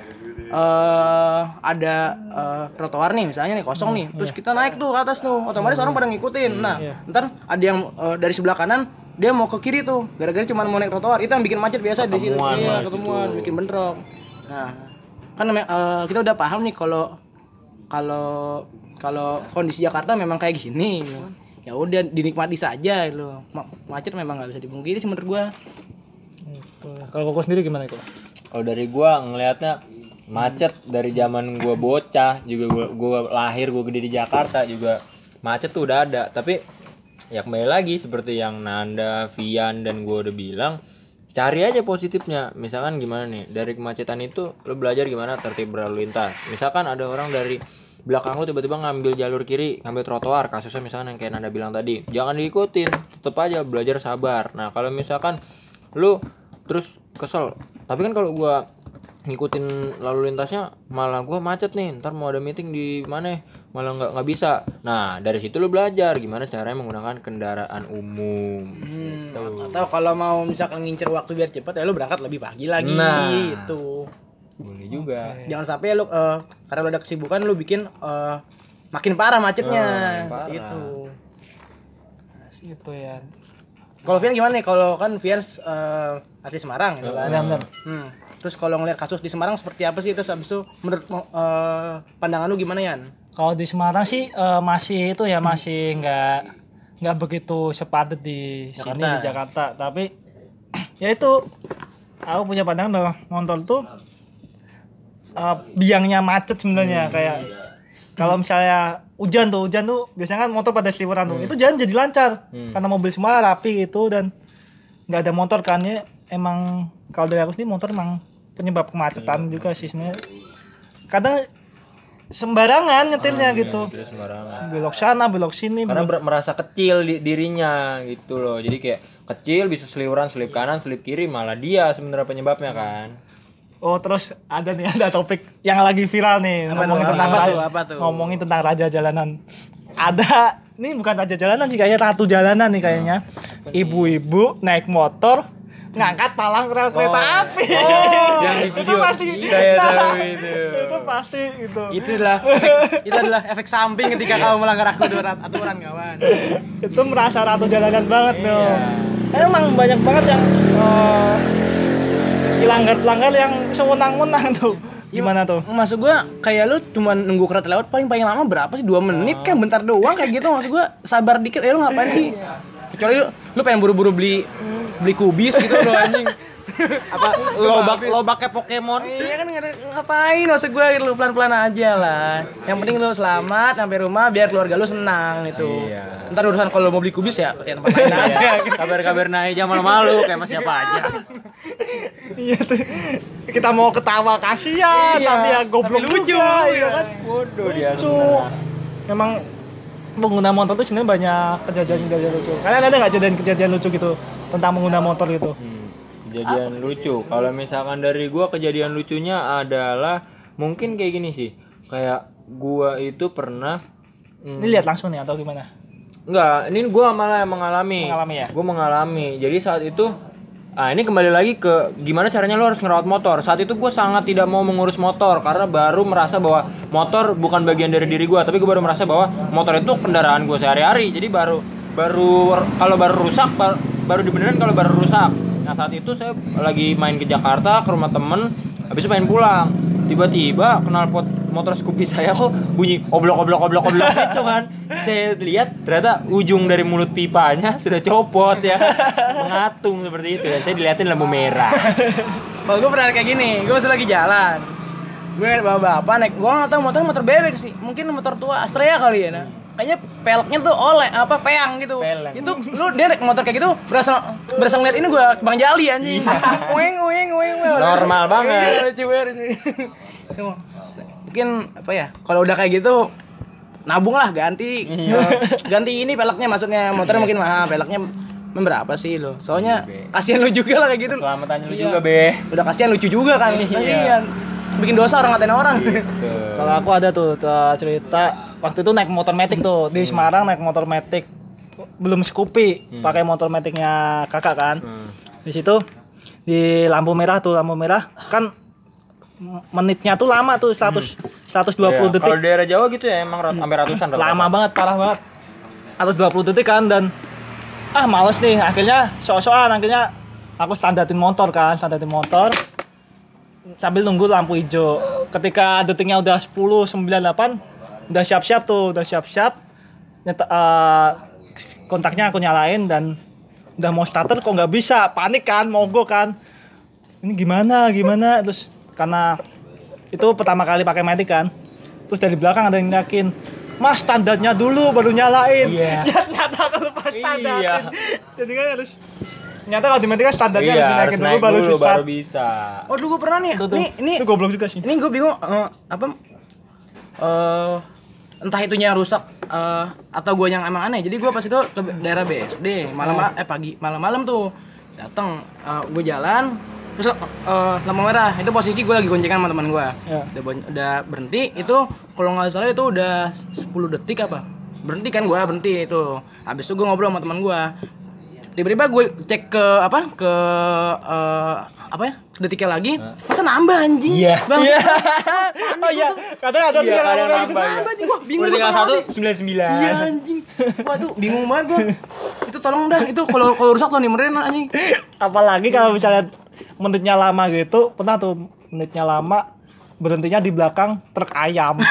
eh ada eh, trotoar nih misalnya nih kosong nih. Terus kita naik tuh ke atas tuh otomatis orang pada ngikutin. Nah ntar ada yang eh, dari sebelah kanan dia mau ke kiri tuh gara-gara cuma mau naik trotoar. Itu yang bikin macet biasa di Ketemuan iya ketemuan bikin bentrok. Nah kan namanya, eh, kita udah paham nih kalau kalau kalau kondisi Jakarta memang kayak gini. Ya udah dinikmati saja lo macet memang nggak bisa dipungkiri sih menurut gua. Gitu. Kalau koko sendiri gimana kok? Kalau dari gua ngelihatnya macet. Dari zaman gua bocah juga gua, gua lahir gua gede di Jakarta juga macet tuh udah ada. Tapi ya kembali lagi seperti yang Nanda, Vian dan gua udah bilang cari aja positifnya. Misalkan gimana nih dari kemacetan itu lo belajar gimana tertib berlalu lintas. Misalkan ada orang dari belakang lu tiba-tiba ngambil jalur kiri ngambil trotoar kasusnya misalkan yang kayak Nanda bilang tadi. Jangan diikutin tetap aja belajar sabar. Nah kalau misalkan lu terus kesel tapi kan kalau gua ngikutin lalu lintasnya malah gua macet nih. Ntar mau ada meeting di mana malah nggak nggak bisa nah dari situ lu belajar gimana caranya menggunakan kendaraan umum hmm, atau kalau mau misalkan ngincer waktu biar cepet ya lu berangkat lebih pagi lagi Nah. gitu boleh juga jangan sampai lu eh, karena lu ada kesibukan lu bikin eh, makin parah macetnya Oh, parah. gitu Gitu ya. kalau Vian gimana nih kalau kan Vian eh, asli Semarang gitu kan. Hmm. Terus kalau ngeliat kasus di Semarang seperti apa sih? Terus habis itu menurut eh, pandangan lu gimana Yan? Kalau di Semarang sih eh, masih itu ya masih nggak nggak begitu sepadat di sini Jakarta. di Jakarta. Tapi (clears throat) ya itu aku punya pandangan bahwa motor tuh eh, biangnya macet sebenarnya kayak kalau misalnya hujan tuh hujan tuh biasanya kan motor pada seliweran tuh. Itu jalan jadi lancar karena mobil semua rapi gitu dan nggak ada motor kan. Ya emang kalau dari aku sih motor emang penyebab kemacetan juga sih sebenarnya. Kadang sembarangan nyetirnya gitu. terus sembarangan. Belok sana belok sini karena belok- merasa kecil di dirinya gitu loh. Jadi kayak kecil bisa seliuran selip kanan selip kiri malah dia sebenarnya penyebabnya kan. Oh terus ada nih (laughs) ada topik yang lagi viral nih. Apa ngomongin tuh? tentang Apa tuh? Apa tuh? ngomongin tentang raja jalanan. Ada ini bukan raja jalanan sih kayaknya ratu jalanan nih kayaknya. Ibu-ibu naik motor ngangkat palang rel kereta api. Yang (laughs) di video. pasti. Saya tahu itu. itu pasti itu itu adalah efek, itu adalah efek samping ketika kamu melanggar aturan aturan kawan. Itu merasa ratu jalanan banget Iya. dong emang banyak banget yang eh, pelanggar-pelanggar yang sewenang-wenang tuh gimana tuh? maksud gua kayak lu cuma nunggu kereta lewat paling paling lama berapa sih? Dua menit kan bentar doang kayak gitu. Maksud gua sabar dikit ya lu ngapain sih? Kecuali lu lu pengen buru-buru beli beli kubis gitu lo anjing (laughs) Apa lobak lobaknya Pokemon? iya kan ngapain maksud gua lu pelan-pelan aja lah yang penting lu selamat sampai rumah biar keluarga lu senang itu Iya. ntar urusan kalau mau beli kubis ya ya tempat lain aja gitu. (laughs) Kabar-kabar naik jam malu-malu kayak mas siapa aja. iya tuh kita mau ketawa kasihan Iya, tapi ya goblok tapi lucu, juga, iya. iya kan Bodoh dia. lucu emang pengguna motor tuh sebenarnya banyak kejadian-kejadian lucu kalian ada nggak kejadian-kejadian lucu gitu tentang pengguna motor gitu Hmm, kejadian lucu. Kalau misalkan dari gua kejadian lucunya adalah mungkin kayak gini sih. Kayak gua itu pernah hmm, ini lihat langsung nih atau gimana Enggak, ini gua malah yang mengalami. Mengalami ya? Gua mengalami. Jadi saat itu Ah, ini kembali lagi ke gimana caranya lo harus ngerawat motor. Saat itu gue sangat tidak mau mengurus motor karena baru merasa bahwa motor bukan bagian dari diri gue, tapi gue baru merasa bahwa motor itu kendaraan gue sehari-hari. Jadi baru baru kalau baru rusak baru, baru dibenerin kalau baru rusak. Nah saat itu saya lagi main ke Jakarta ke rumah temen, habis main pulang. Tiba-tiba knalpot motor Scoopy saya kok bunyi oblok oblok oblok oblok (laughs) gitu kan. Saya lihat ternyata ujung dari mulut pipanya (laughs) sudah copot ya, mengatung seperti itu. Dan saya dilihatin lampu merah. (laughs) Kalau gue pernah kayak gini, gue pas lagi jalan Gue bawa bapak naik, gue gak tau motor motor bebek sih Mungkin motor tua, Astrea kali ya nah Kayaknya peleknya tuh oleh, apa, peang gitu. Pelek. Itu, lu dia naik motor kayak gitu Berasa, berasa ngeliat ini gue, Bang Jali anjing. (laughs) Weng, weng, weng, weng. Normal banget. Iya, (laughs) Mungkin, apa ya, kalau udah kayak gitu Nabung lah, ganti. Eh, (laughs) Ganti ini peleknya maksudnya, motornya mungkin mahal Peleknya berapa sih lo? Soalnya Iya, kasihan lu juga lah kayak gitu. Selamatan lu Iya. juga, Be. udah kasihan lucu juga kan. Iya. kasihan. Bikin dosa orang ngatain orang. Kalau aku ada tuh uh, cerita waktu itu naik motor metik tuh di Semarang naik motor metik belum Scoopy pakai motor metiknya kakak kan. Hmm. Di situ di lampu merah tuh lampu merah. Kan menitnya tuh lama tuh 100 120 Iya, detik. Kalau daerah Jawa gitu ya emang rat- sampai ratusan lama banget parah banget. 120 detik kan dan ah males nih. Akhirnya so-soan akhirnya aku standarin motor kan standarin motor. Sambil nunggu lampu hijau. Ketika detiknya udah 10 98 udah siap-siap tuh udah siap-siap. Nyet- eh, kontaknya aku nyalain dan udah mau starter kok nggak bisa. Panik kan mogok kan. Ini gimana gimana? Terus karena itu pertama kali pakai metik kan. Terus dari belakang ada yang yakin mas standarnya dulu baru nyalain. Iya. ya (laughs) ternyata aku lupa standar Iya. jadi kan harus ternyata kalau di metik kan standarnya Iya, harus dinaikin dulu baru dulu baru bisa. oh dulu gue pernah nih. Tuh, tuh. ini ini itu goblok juga sih. Ini gue bingung eh, apa eh entah itunya yang rusak eh, atau gue yang emang aneh. Jadi gue pas itu ke daerah BSD malam eh pagi malam-malam tuh. Datang gue jalan terus eh, lampu merah. Itu posisi gue lagi goncengan sama teman gue Ya. udah, udah berhenti itu kalau nggak salah itu udah 10 detik apa? Berhenti kan gue berhenti itu. Habis itu gue ngobrol sama teman gue tiba-tiba gue cek ke apa ke eh, apa ya detiknya lagi masa nambah anjing Iya. Bang, iya (laughs) oh iya tuh Iya, yang kadang ngomong kayak gitu nambah, Nambah anjing gua bingung tinggal sama satu sembilan sembilan. Iya anjing. Waduh, bingung banget gua. Itu tolong dah, itu kalau kalau rusak tuh nih meren anjing. apalagi kalau misalnya menitnya lama gitu pernah tuh menitnya lama berhentinya di belakang truk ayam (laughs)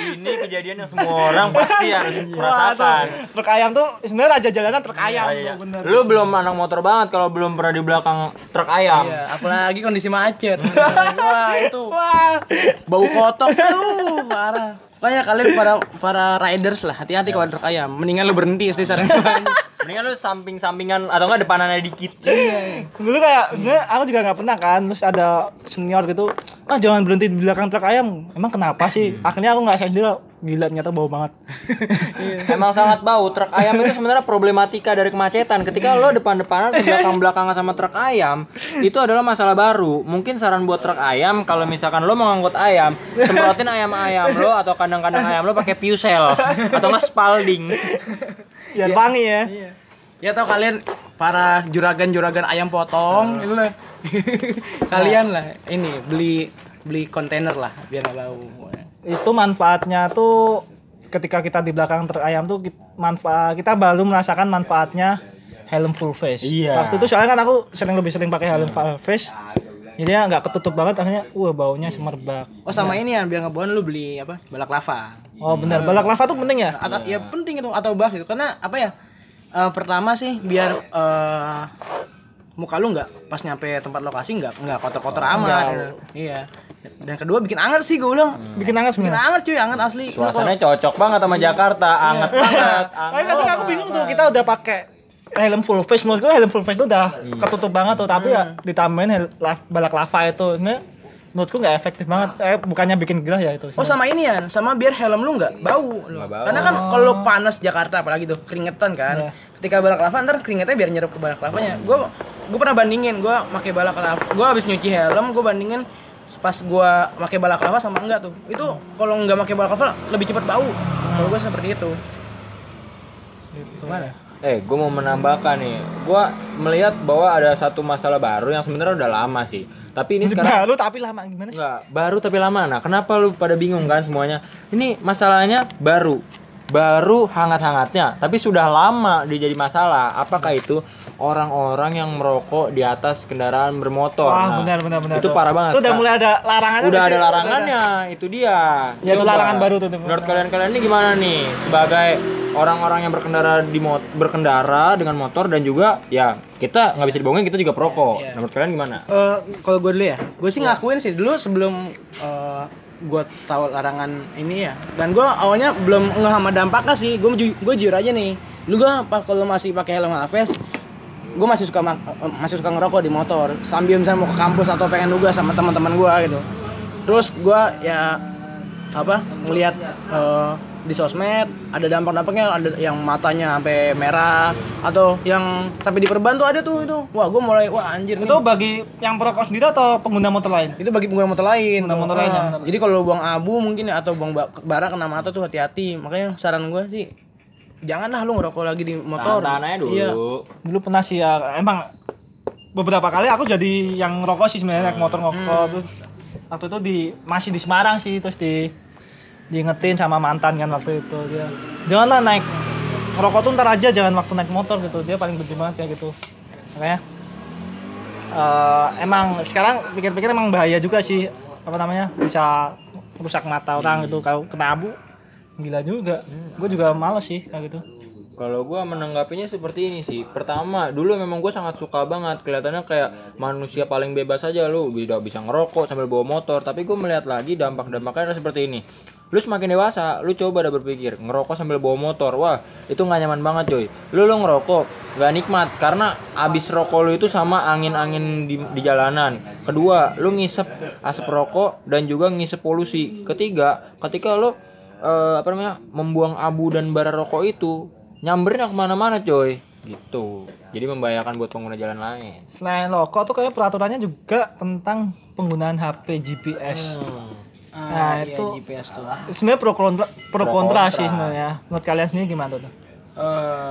Ini kejadian yang semua orang pasti harus merasakan. truk ayam tuh sebenarnya raja jalanan truk ayam Iya, iya. tuh, bener Lu belum anak motor banget kalau belum pernah di belakang truk ayam. Iya, apalagi kondisi macet. Wah, itu wah bau kotok tuh parah. Makanya kalian para para riders lah, hati-hati kalau truk ayam. Mendingan lu berhenti sih saran gua. Mendingan lu samping-sampingan atau enggak depanannya dikit. dulu kayak aku juga nggak pernah kan terus ada senior gitu ah jangan berhenti di belakang truk ayam emang kenapa sih akhirnya aku nggak sadar sendiri gila ternyata bau banget (laughs) Emang sangat bau. Truk ayam itu sebenarnya problematika dari kemacetan. Ketika lo depan-depanan ke belakang-belakangan sama truk ayam, itu adalah masalah baru. Mungkin saran buat truk ayam kalau misalkan lo mau ngangkut ayam, semprotin ayam-ayam lo atau kandang-kandang ayam lo pakai Pusel atau nggak Spalding. biar wangi ya Ya tau kalian para juragan-juragan ayam potong itu lah. (laughs) Kalian lah ini beli beli kontainer lah biar nggak bau. itu manfaatnya tuh ketika kita di belakang truk ayam tuh manfaat kita baru merasakan manfaatnya helm full face. Iya. Waktu itu soalnya kan aku sering lebih sering pakai helm full face. Jadi ya nggak ketutup banget akhirnya wah baunya semerbak. Oh sama ini ya biar bau lu beli apa balak lava. Oh benar, balak lava tuh penting ya? Atau ya penting itu atau buff itu karena apa ya? Eh, pertama sih biar eh, muka lu nggak pas nyampe tempat lokasi nggak nggak kotor-kotor amat. Iya. Dan kedua bikin anget sih gue bilang. Bikin hangat Bikin anget cuy, anget asli. Suasananya cocok banget sama Jakarta, anget banget. (laughs) Tapi kadang aku bingung tuh kita udah pakai helm full face menurut gue helm full face itu udah ketutup banget tuh tapi ya ditambahin hel- la- balak lava itu ini menurutku nggak efektif banget eh bukannya bikin gerah ya itu Oh sama ini ya, sama biar helm lu nggak bau. lu. bau. Karena kan kalau panas Jakarta apalagi tuh keringetan kan. Iya. Ketika balak lava ntar keringetnya biar nyerap ke balak lavanya. Gue gue pernah bandingin, gue pakai balak lava, gue habis nyuci helm, gue bandingin pas gue pakai balak lava sama enggak tuh. Itu kalau nggak pakai balak lava lebih cepat bau. Kalau gue seperti itu. Gimana? Eh, gue mau menambahkan nih. Gue melihat bahwa ada satu masalah baru yang sebenarnya udah lama sih. Tapi ini sekarang baru tapi lama gimana sih Enggak, baru tapi lama. Nah, kenapa lu pada bingung kan semuanya? Ini masalahnya baru. Baru hangat-hangatnya, tapi sudah lama dia jadi masalah. Apakah itu orang-orang yang merokok di atas kendaraan bermotor? Wah, Nah, benar benar benar. Itu tuh. parah banget. Itu udah mulai ada larangannya. Udah ada larangannya, itu dia. Ya, itu larangan baru tuh, tuh. Menurut kalian-kalian ini gimana nih sebagai orang-orang yang berkendara di mot berkendara dengan motor dan juga ya kita nggak bisa dibohongin kita juga perokok. Iya. Nah, menurut kalian gimana? Eh, kalau gue dulu ya, gue sih ngakuin sih dulu sebelum eh, gue tahu larangan ini ya, dan gue awalnya belum nggak sama dampaknya sih, gue gue jujur aja nih, dulu gue pas kalau masih pakai helm Hafiz, gue masih suka masih suka ngerokok di motor, sambil misalnya mau ke kampus atau pengen nugas sama teman-teman gue gitu, terus gue ya apa ngelihat eh, di sosmed ada dampak-dampaknya ada yang matanya sampai merah atau yang sampai diperban tuh ada tuh itu. Wah gue mulai wah anjir nih. Itu bagi yang perokok sendiri atau pengguna motor lain? itu bagi pengguna motor lain. Pengguna motor lain, Ah, jadi kalau buang abu mungkin ya atau buang ba- bara kena mata tuh hati-hati. Makanya saran gue sih janganlah lu ngerokok lagi di motor. Tahan-tahan aja dulu. iya. Dulu pernah sih ya. Emang beberapa kali aku jadi yang ngerokok sih sebenarnya naik motor ngerokok. Terus waktu itu di masih di Semarang sih terus di diingetin sama mantan kan waktu itu dia. Janganlah naik ngerokok tuh ntar aja jangan waktu naik motor gitu. Dia paling benci banget kayak gitu. Makanya eh, emang sekarang pikir-pikir emang bahaya juga sih apa namanya bisa rusak mata orang gitu. Kalau kena abu gila juga gue juga males sih kayak gitu Kalau gua menanggapinya seperti ini sih. Pertama, dulu memang gue sangat suka banget. Kelihatannya kayak manusia paling bebas aja lu. Tidak bisa ngerokok sambil bawa motor. Tapi gue melihat lagi dampak-dampaknya seperti ini. Lu semakin dewasa, lu coba dah berpikir ngerokok sambil bawa motor. Wah, itu nggak nyaman banget coy. Lu lu ngerokok nggak nikmat karena abis rokok lu itu sama angin-angin di, di jalanan. Kedua, lu ngisep asap rokok dan juga ngisep polusi. Ketiga, ketika lu eh, apa namanya membuang abu dan bara rokok itu nyambernya ke mana-mana coy gitu jadi membahayakan buat pengguna jalan lain Selain rokok tuh kayak peraturannya juga tentang penggunaan HP GPS. Ah, Nah, iya, itu- GPS tuh Sebenarnya pro kontra, pro Pro kontra kontra. sih sebenarnya. Menurut kalian sendiri gimana tuh? Eh,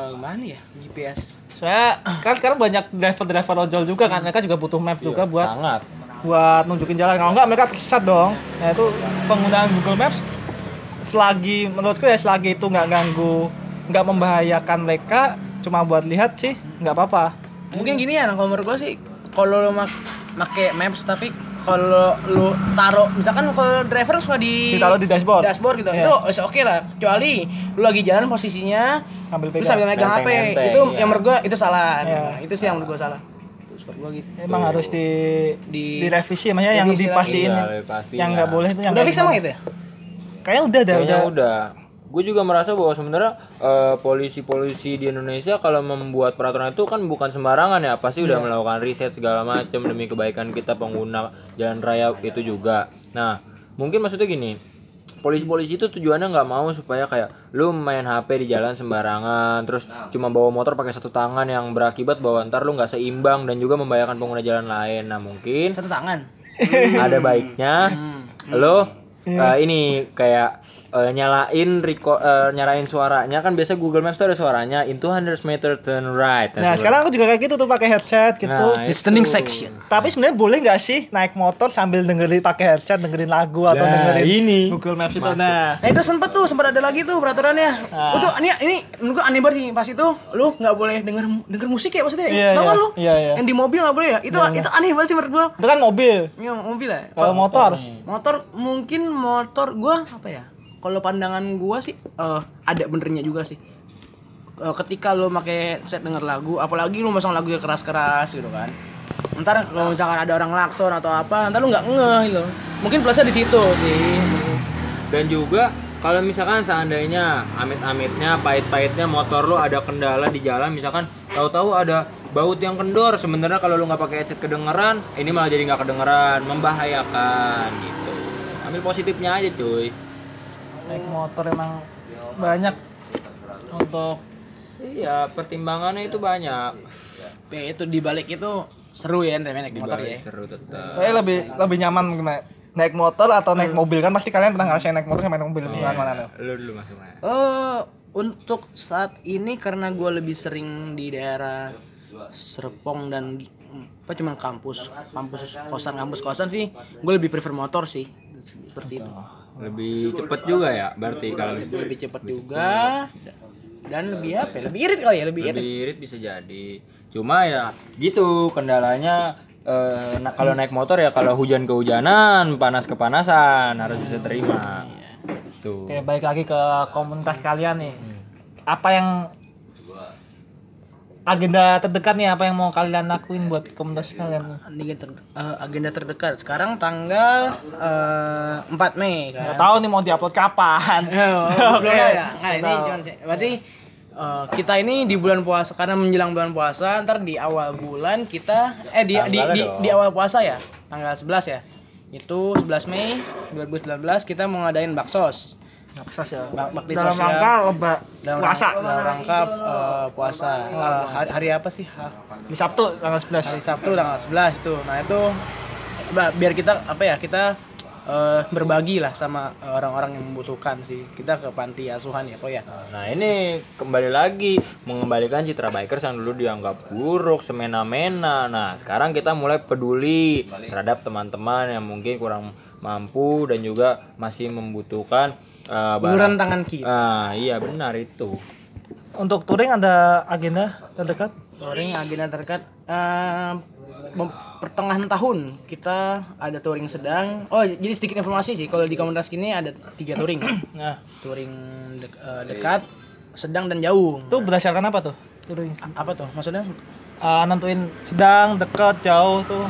gimana ya GPS Soalnya kan sekarang banyak driver-driver ojol juga kan, mereka juga butuh map juga buat sangat buat nunjukin jalan. Kalau enggak mereka tersesat dong. Nah itu penggunaan Google Maps selagi menurutku ya selagi itu nggak ganggu, nggak membahayakan mereka, cuma buat lihat sih nggak apa-apa. mungkin gini ya kalau menurut gue sih kalau lu mak make maps tapi kalau lu taruh misalkan kalau driver suka di Ditaruh di dashboard. dashboard gitu Iya. itu oke lah kecuali lu lagi jalan posisinya Sambil pegang. sambil megang HP itu iya. yang menurut gue itu salah Iya. Nah, itu sih yang menurut gue salah gue gitu Emang harus di Di- direvisi, maksudnya yang dipastiin Iya, yang nggak boleh itu yang udah fix sama gimana. gitu ya Kayaknya udah dah, Kayaknya udah. udah. Gue juga merasa bahwa sebenarnya eh, polisi-polisi di Indonesia kalau membuat peraturan itu kan bukan sembarangan ya, pasti udah melakukan riset segala macam demi kebaikan kita pengguna jalan raya itu juga. Nah, mungkin maksudnya gini, polisi-polisi itu tujuannya nggak mau supaya kayak lu main HP di jalan sembarangan, terus cuma bawa motor pakai satu tangan yang berakibat bahwa ntar lu nggak seimbang dan juga membahayakan pengguna jalan lain. Nah, mungkin satu tangan (laughs) ada baiknya hmm. lo uh, ini kayak eh, nyalain reco- eh, nyalain suaranya kan biasa Google Maps tuh ada suaranya in 200 meter turn right. Nah, sekarang aku juga kayak gitu tuh pakai headset gitu. Nah, Listening itu. section. Tapi sebenarnya boleh nggak sih naik motor sambil dengerin pakai headset, dengerin lagu atau Nah, dengerin ini. Google Maps itu. Nah, Nah itu sempet tuh sempat ada lagi tuh peraturannya. Ah. Itu ini ini menurut aneh banget sih pas itu lu nggak boleh denger denger musik ya maksudnya. Iya, Tahu iya. kan lu? Iya, iya. Yang di mobil nggak boleh ya? Itu itu aneh banget sih menurut gua. itu kan mobil. Ini mobil ya. Kalau motor, Motor mungkin motor gua apa ya? Kalau pandangan gua sih eh, ada benernya juga sih. Eh, ketika lu pakai set denger lagu, apalagi lu masang lagu yang keras-keras gitu kan. Ntar kalau misalkan ada orang lakson atau apa, ntar lu nggak ngeh gitu. Mungkin plusnya di situ sih. Dan juga kalau misalkan seandainya amit-amitnya pahit-pahitnya motor lu ada kendala di jalan misalkan tahu-tahu ada baut yang kendor sebenarnya kalau lu nggak pakai headset kedengeran ini malah jadi nggak kedengeran membahayakan gitu ambil positifnya aja cuy naik motor emang banyak. Untuk iya pertimbangannya itu banyak. Ya itu dibalik itu seru ya naik di motor ya. seru tetap. Kayak lebih lebih nyaman gimana? Naik motor atau naik mobil? Kan pasti kalian pernah ngerasain naik motor sama naik mobil. Gimana mana tuh? lu dulu masuknya Eh untuk saat ini karena gue lebih sering di daerah Serpong dan apa cuman kampus kampus kosan kampus kosan sih gue lebih prefer motor sih seperti itu lebih cepet juga ya berarti kalau lebih cepat juga. dan lebih apa ya? lebih irit kali ya lebih irit. Lebih irit bisa jadi. Cuma ya gitu kendalanya eh, nah, kalau naik motor ya kalau hujan kehujanan panas kepanasan harus bisa terima. Tuh. Oke, balik lagi ke komunitas kalian nih. Apa yang agenda terdekat nih apa yang mau kalian lakuin buat komunitas kalian? agenda, ter- eh, agenda terdekat sekarang tanggal eh, 4 Mei kan Nggak tahu nih mau diupload kapan. (laughs) Oh, (laughs) belum Oke. tahu ya. Nah, ini cuman. Berarti eh, kita ini di bulan puasa karena menjelang bulan puasa, ntar di awal bulan kita eh di di, di, dong. di awal puasa ya, tanggal 11 ya. Itu 11 Mei 2019 kita mau ngadain baksos. Sukses ya. Bak bakti Dalam sosial. rangka lomba Dalam puasa rangka, dalam rangka eh, puasa. Eh, hari, hari apa sih? Ha- di Sabtu tanggal 11. Hari Sabtu tanggal 11 itu. Nah, itu biar kita apa ya? Kita eh, berbagi lah sama orang-orang yang membutuhkan sih. Kita ke panti asuhan ya, kok ya. Nah ini kembali lagi mengembalikan citra bikers yang dulu dianggap buruk, semena-mena. Nah sekarang kita mulai peduli terhadap teman-teman yang mungkin kurang mampu dan juga masih membutuhkan eh, barang. Uluran tangan kita. Ah iya benar itu. Untuk touring ada agenda terdekat? touring agenda terdekat eh, mem- pertengahan tahun kita ada touring sedang oh jadi sedikit informasi sih kalau di komunitas ini ada tiga touring Nah, (clears throat) touring dek- eh, dekat sedang dan jauh itu berdasarkan apa tuh? Touring. A- apa tuh maksudnya Uh, nentuin sedang, dekat, jauh tuh.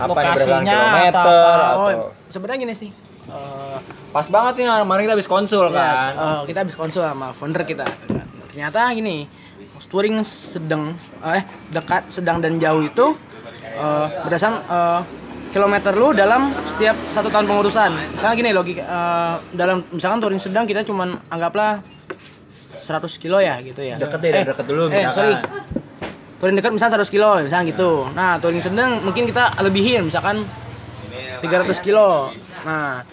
Apa Lokasinya kilometer atau apa? atau oh sebenarnya gini sih Eh, pas banget nih kemarin kita habis konsul ya, kan. eh, kita habis konsul sama founder kita. Ternyata gini touring sedang eh dekat sedang dan jauh itu eh, berdasarkan eh, kilometer lu dalam setiap satu tahun pengurusan. Misalnya gini logika eh, dalam misalkan touring sedang kita cuman anggaplah 100 kilo ya gitu ya. Deket deh, deket dulu eh misalkan. sorry touring dekat misalnya 100 kilo misalnya gitu. Nah touring sedang mungkin kita lebihin misalkan 300 kilo. Nah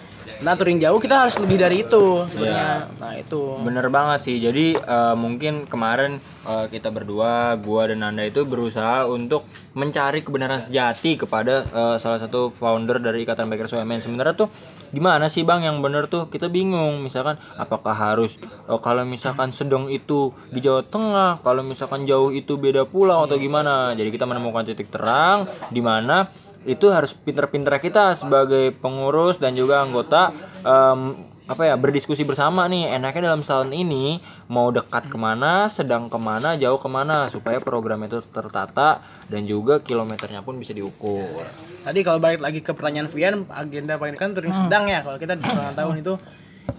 nah touring jauh kita harus lebih dari itu sebenarnya nah itu Bener banget sih. Jadi eh, mungkin kemarin eh, kita berdua, gua dan Nanda itu berusaha untuk mencari kebenaran sejati kepada eh, salah satu founder dari Ikatan Bikers UMN. Sebenarnya tuh gimana sih Bang yang bener tuh? Kita bingung. Misalkan apakah harus eh, kalau misalkan sedang itu di Jawa Tengah, kalau misalkan jauh itu beda pulau atau gimana. Jadi kita menemukan titik terang di mana itu harus pinter-pinter kita sebagai pengurus dan juga anggota em, apa ya berdiskusi bersama nih. Enaknya dalam setahun ini mau dekat ke mana sedang ke mana jauh ke mana supaya program itu tertata dan juga kilometernya pun bisa diukur. Tadi kalau balik lagi ke pertanyaan Vian agenda paling kan touring sedang ya. Kalau kita di ulang tahun itu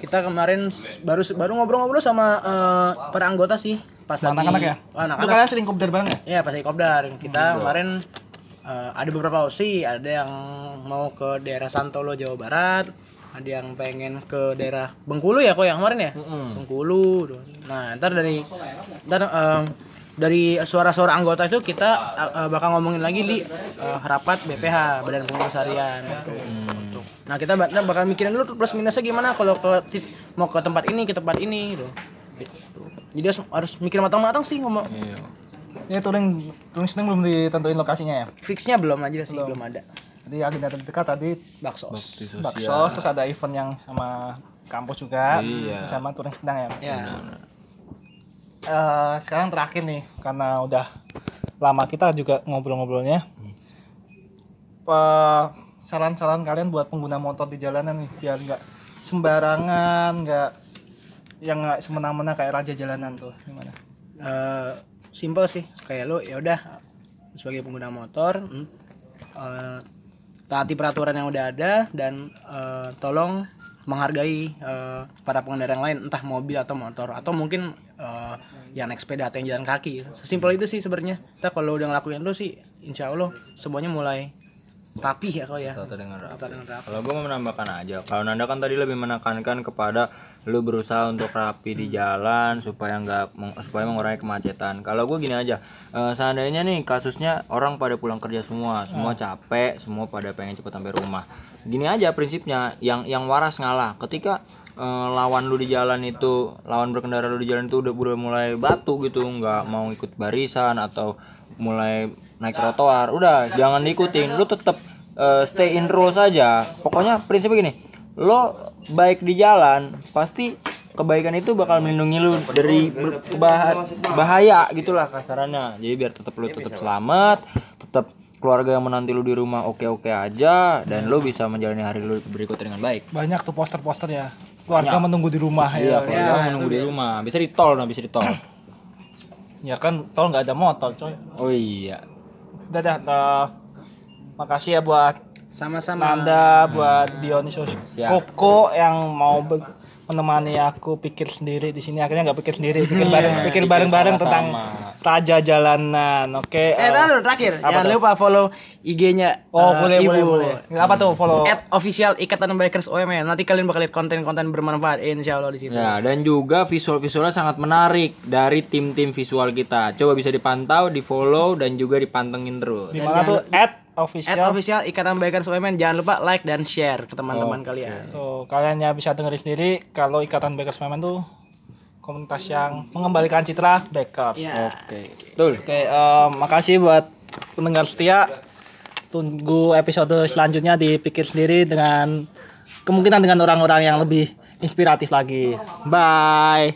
kita kemarin baru baru ngobrol-ngobrol sama eh, para anggota sih. Pas lagi Anak-anak ya? Oh, anak-anak. Kalian sering kopdar bareng ya? Iya pas lagi kopdar. Kita kemarin eh, ada beberapa opsi ada yang mau ke daerah Santolo Jawa Barat ada yang pengen ke daerah Bengkulu ya kok yang kemarin ya Bengkulu tuh. nah ntar dari ntar em, dari suara-suara anggota itu kita uh, uh, bakal ngomongin lagi di uh, rapat BPH Badan Pengurus Harian. Untuk- Nah kita bak- bakal mikirin dulu plus minusnya gimana kalau ke mau ke tempat ini ke tempat ini gitu. Jadi harus, harus mikir matang-matang sih ngomong. Iya. Ini touring touring seneng belum ditentuin lokasinya ya. Fixnya belum aja sih belum ada. Jadi agenda terdekat tadi Bakso. bakso, terus ada event yang sama kampus juga, Iya. sama touring sedang ya. Ya. Eh, sekarang terakhir nih, karena udah lama kita juga ngobrol-ngobrolnya. Eh, saran-saran kalian buat pengguna motor di jalanan nih, biar nggak sembarangan, nggak yang nggak semena-mena kayak raja jalanan tuh, gimana? eh simple sih kayak lo ya udah sebagai pengguna motor hmm, eh, taati peraturan yang udah ada dan eh, tolong menghargai eh, para pengendara yang lain entah mobil atau motor atau mungkin eh, yang naik sepeda atau yang jalan kaki sesimpel itu sih sebenarnya kita kalau udah ngelakuin itu sih insya Allah semuanya mulai rapi ya kau ya Tata dengan rapi. Tata dengan rapi. Kalau gue mau menambahkan aja, kalau Nanda kan tadi lebih menekankan kepada lu berusaha untuk rapi di jalan supaya nggak supaya mengurangi kemacetan. Kalau gue gini aja, eh, seandainya nih kasusnya orang pada pulang kerja semua, semua capek, semua pada pengen cepet sampai rumah. Gini aja prinsipnya, yang yang waras ngalah. Ketika eh, lawan lu di jalan itu, lawan berkendara lu di jalan itu udah udah mulai batu gitu, nggak mau ikut barisan atau mulai naik trotoar, udah jangan diikutin, lu tetap eh, stay in row saja. Pokoknya prinsipnya gini, lo baik di jalan, pasti kebaikan itu bakal melindungi lu dari bah- bahaya gitulah kasarannya. Jadi biar tetap lu tetap selamat, tetap keluarga yang menanti lu di rumah oke-oke aja dan lu bisa menjalani hari lu berikutnya dengan baik. Banyak tuh poster-poster ya, keluarga menunggu di rumah Iya, ya. keluarga menunggu di rumah. Bisa di tol, nah bisa di tol. Ya kan, tol nggak ada motor, coy. Oh iya. Udah dah, makasih ya buat sama-sama. Nanda, buat Dionysius Siap. Koko yang mau be- menemani aku pikir sendiri di sini. Akhirnya nggak pikir sendiri pikir bareng pikir pikir bareng-bareng tentang raja jalanan oke? Eh eh, dulu, terakhir. Apa jangan tuh? lupa follow IG-nya oh eh, boleh Ibu. boleh boleh. Apa tuh follow? At official ikatan bikers OMN nanti kalian bakal lihat konten-konten bermanfaat insya Allah di situ. Ya, dan juga visual-visualnya sangat menarik dari tim-tim visual kita. Coba bisa dipantau, di-follow dan juga dipantengin terus. di mana tuh? at at official official ikatan bikers OMN jangan lupa like dan share ke teman-teman kalian tuh kalian ya bisa dengerin sendiri kalau ikatan Bakers Memen tuh komunitas yang mengembalikan citra Bakers ya Oke. Betul. Oke, eh, makasih buat pendengar setia. Tunggu episode selanjutnya dipikir sendiri dengan kemungkinan dengan orang-orang yang lebih inspiratif lagi. Bye.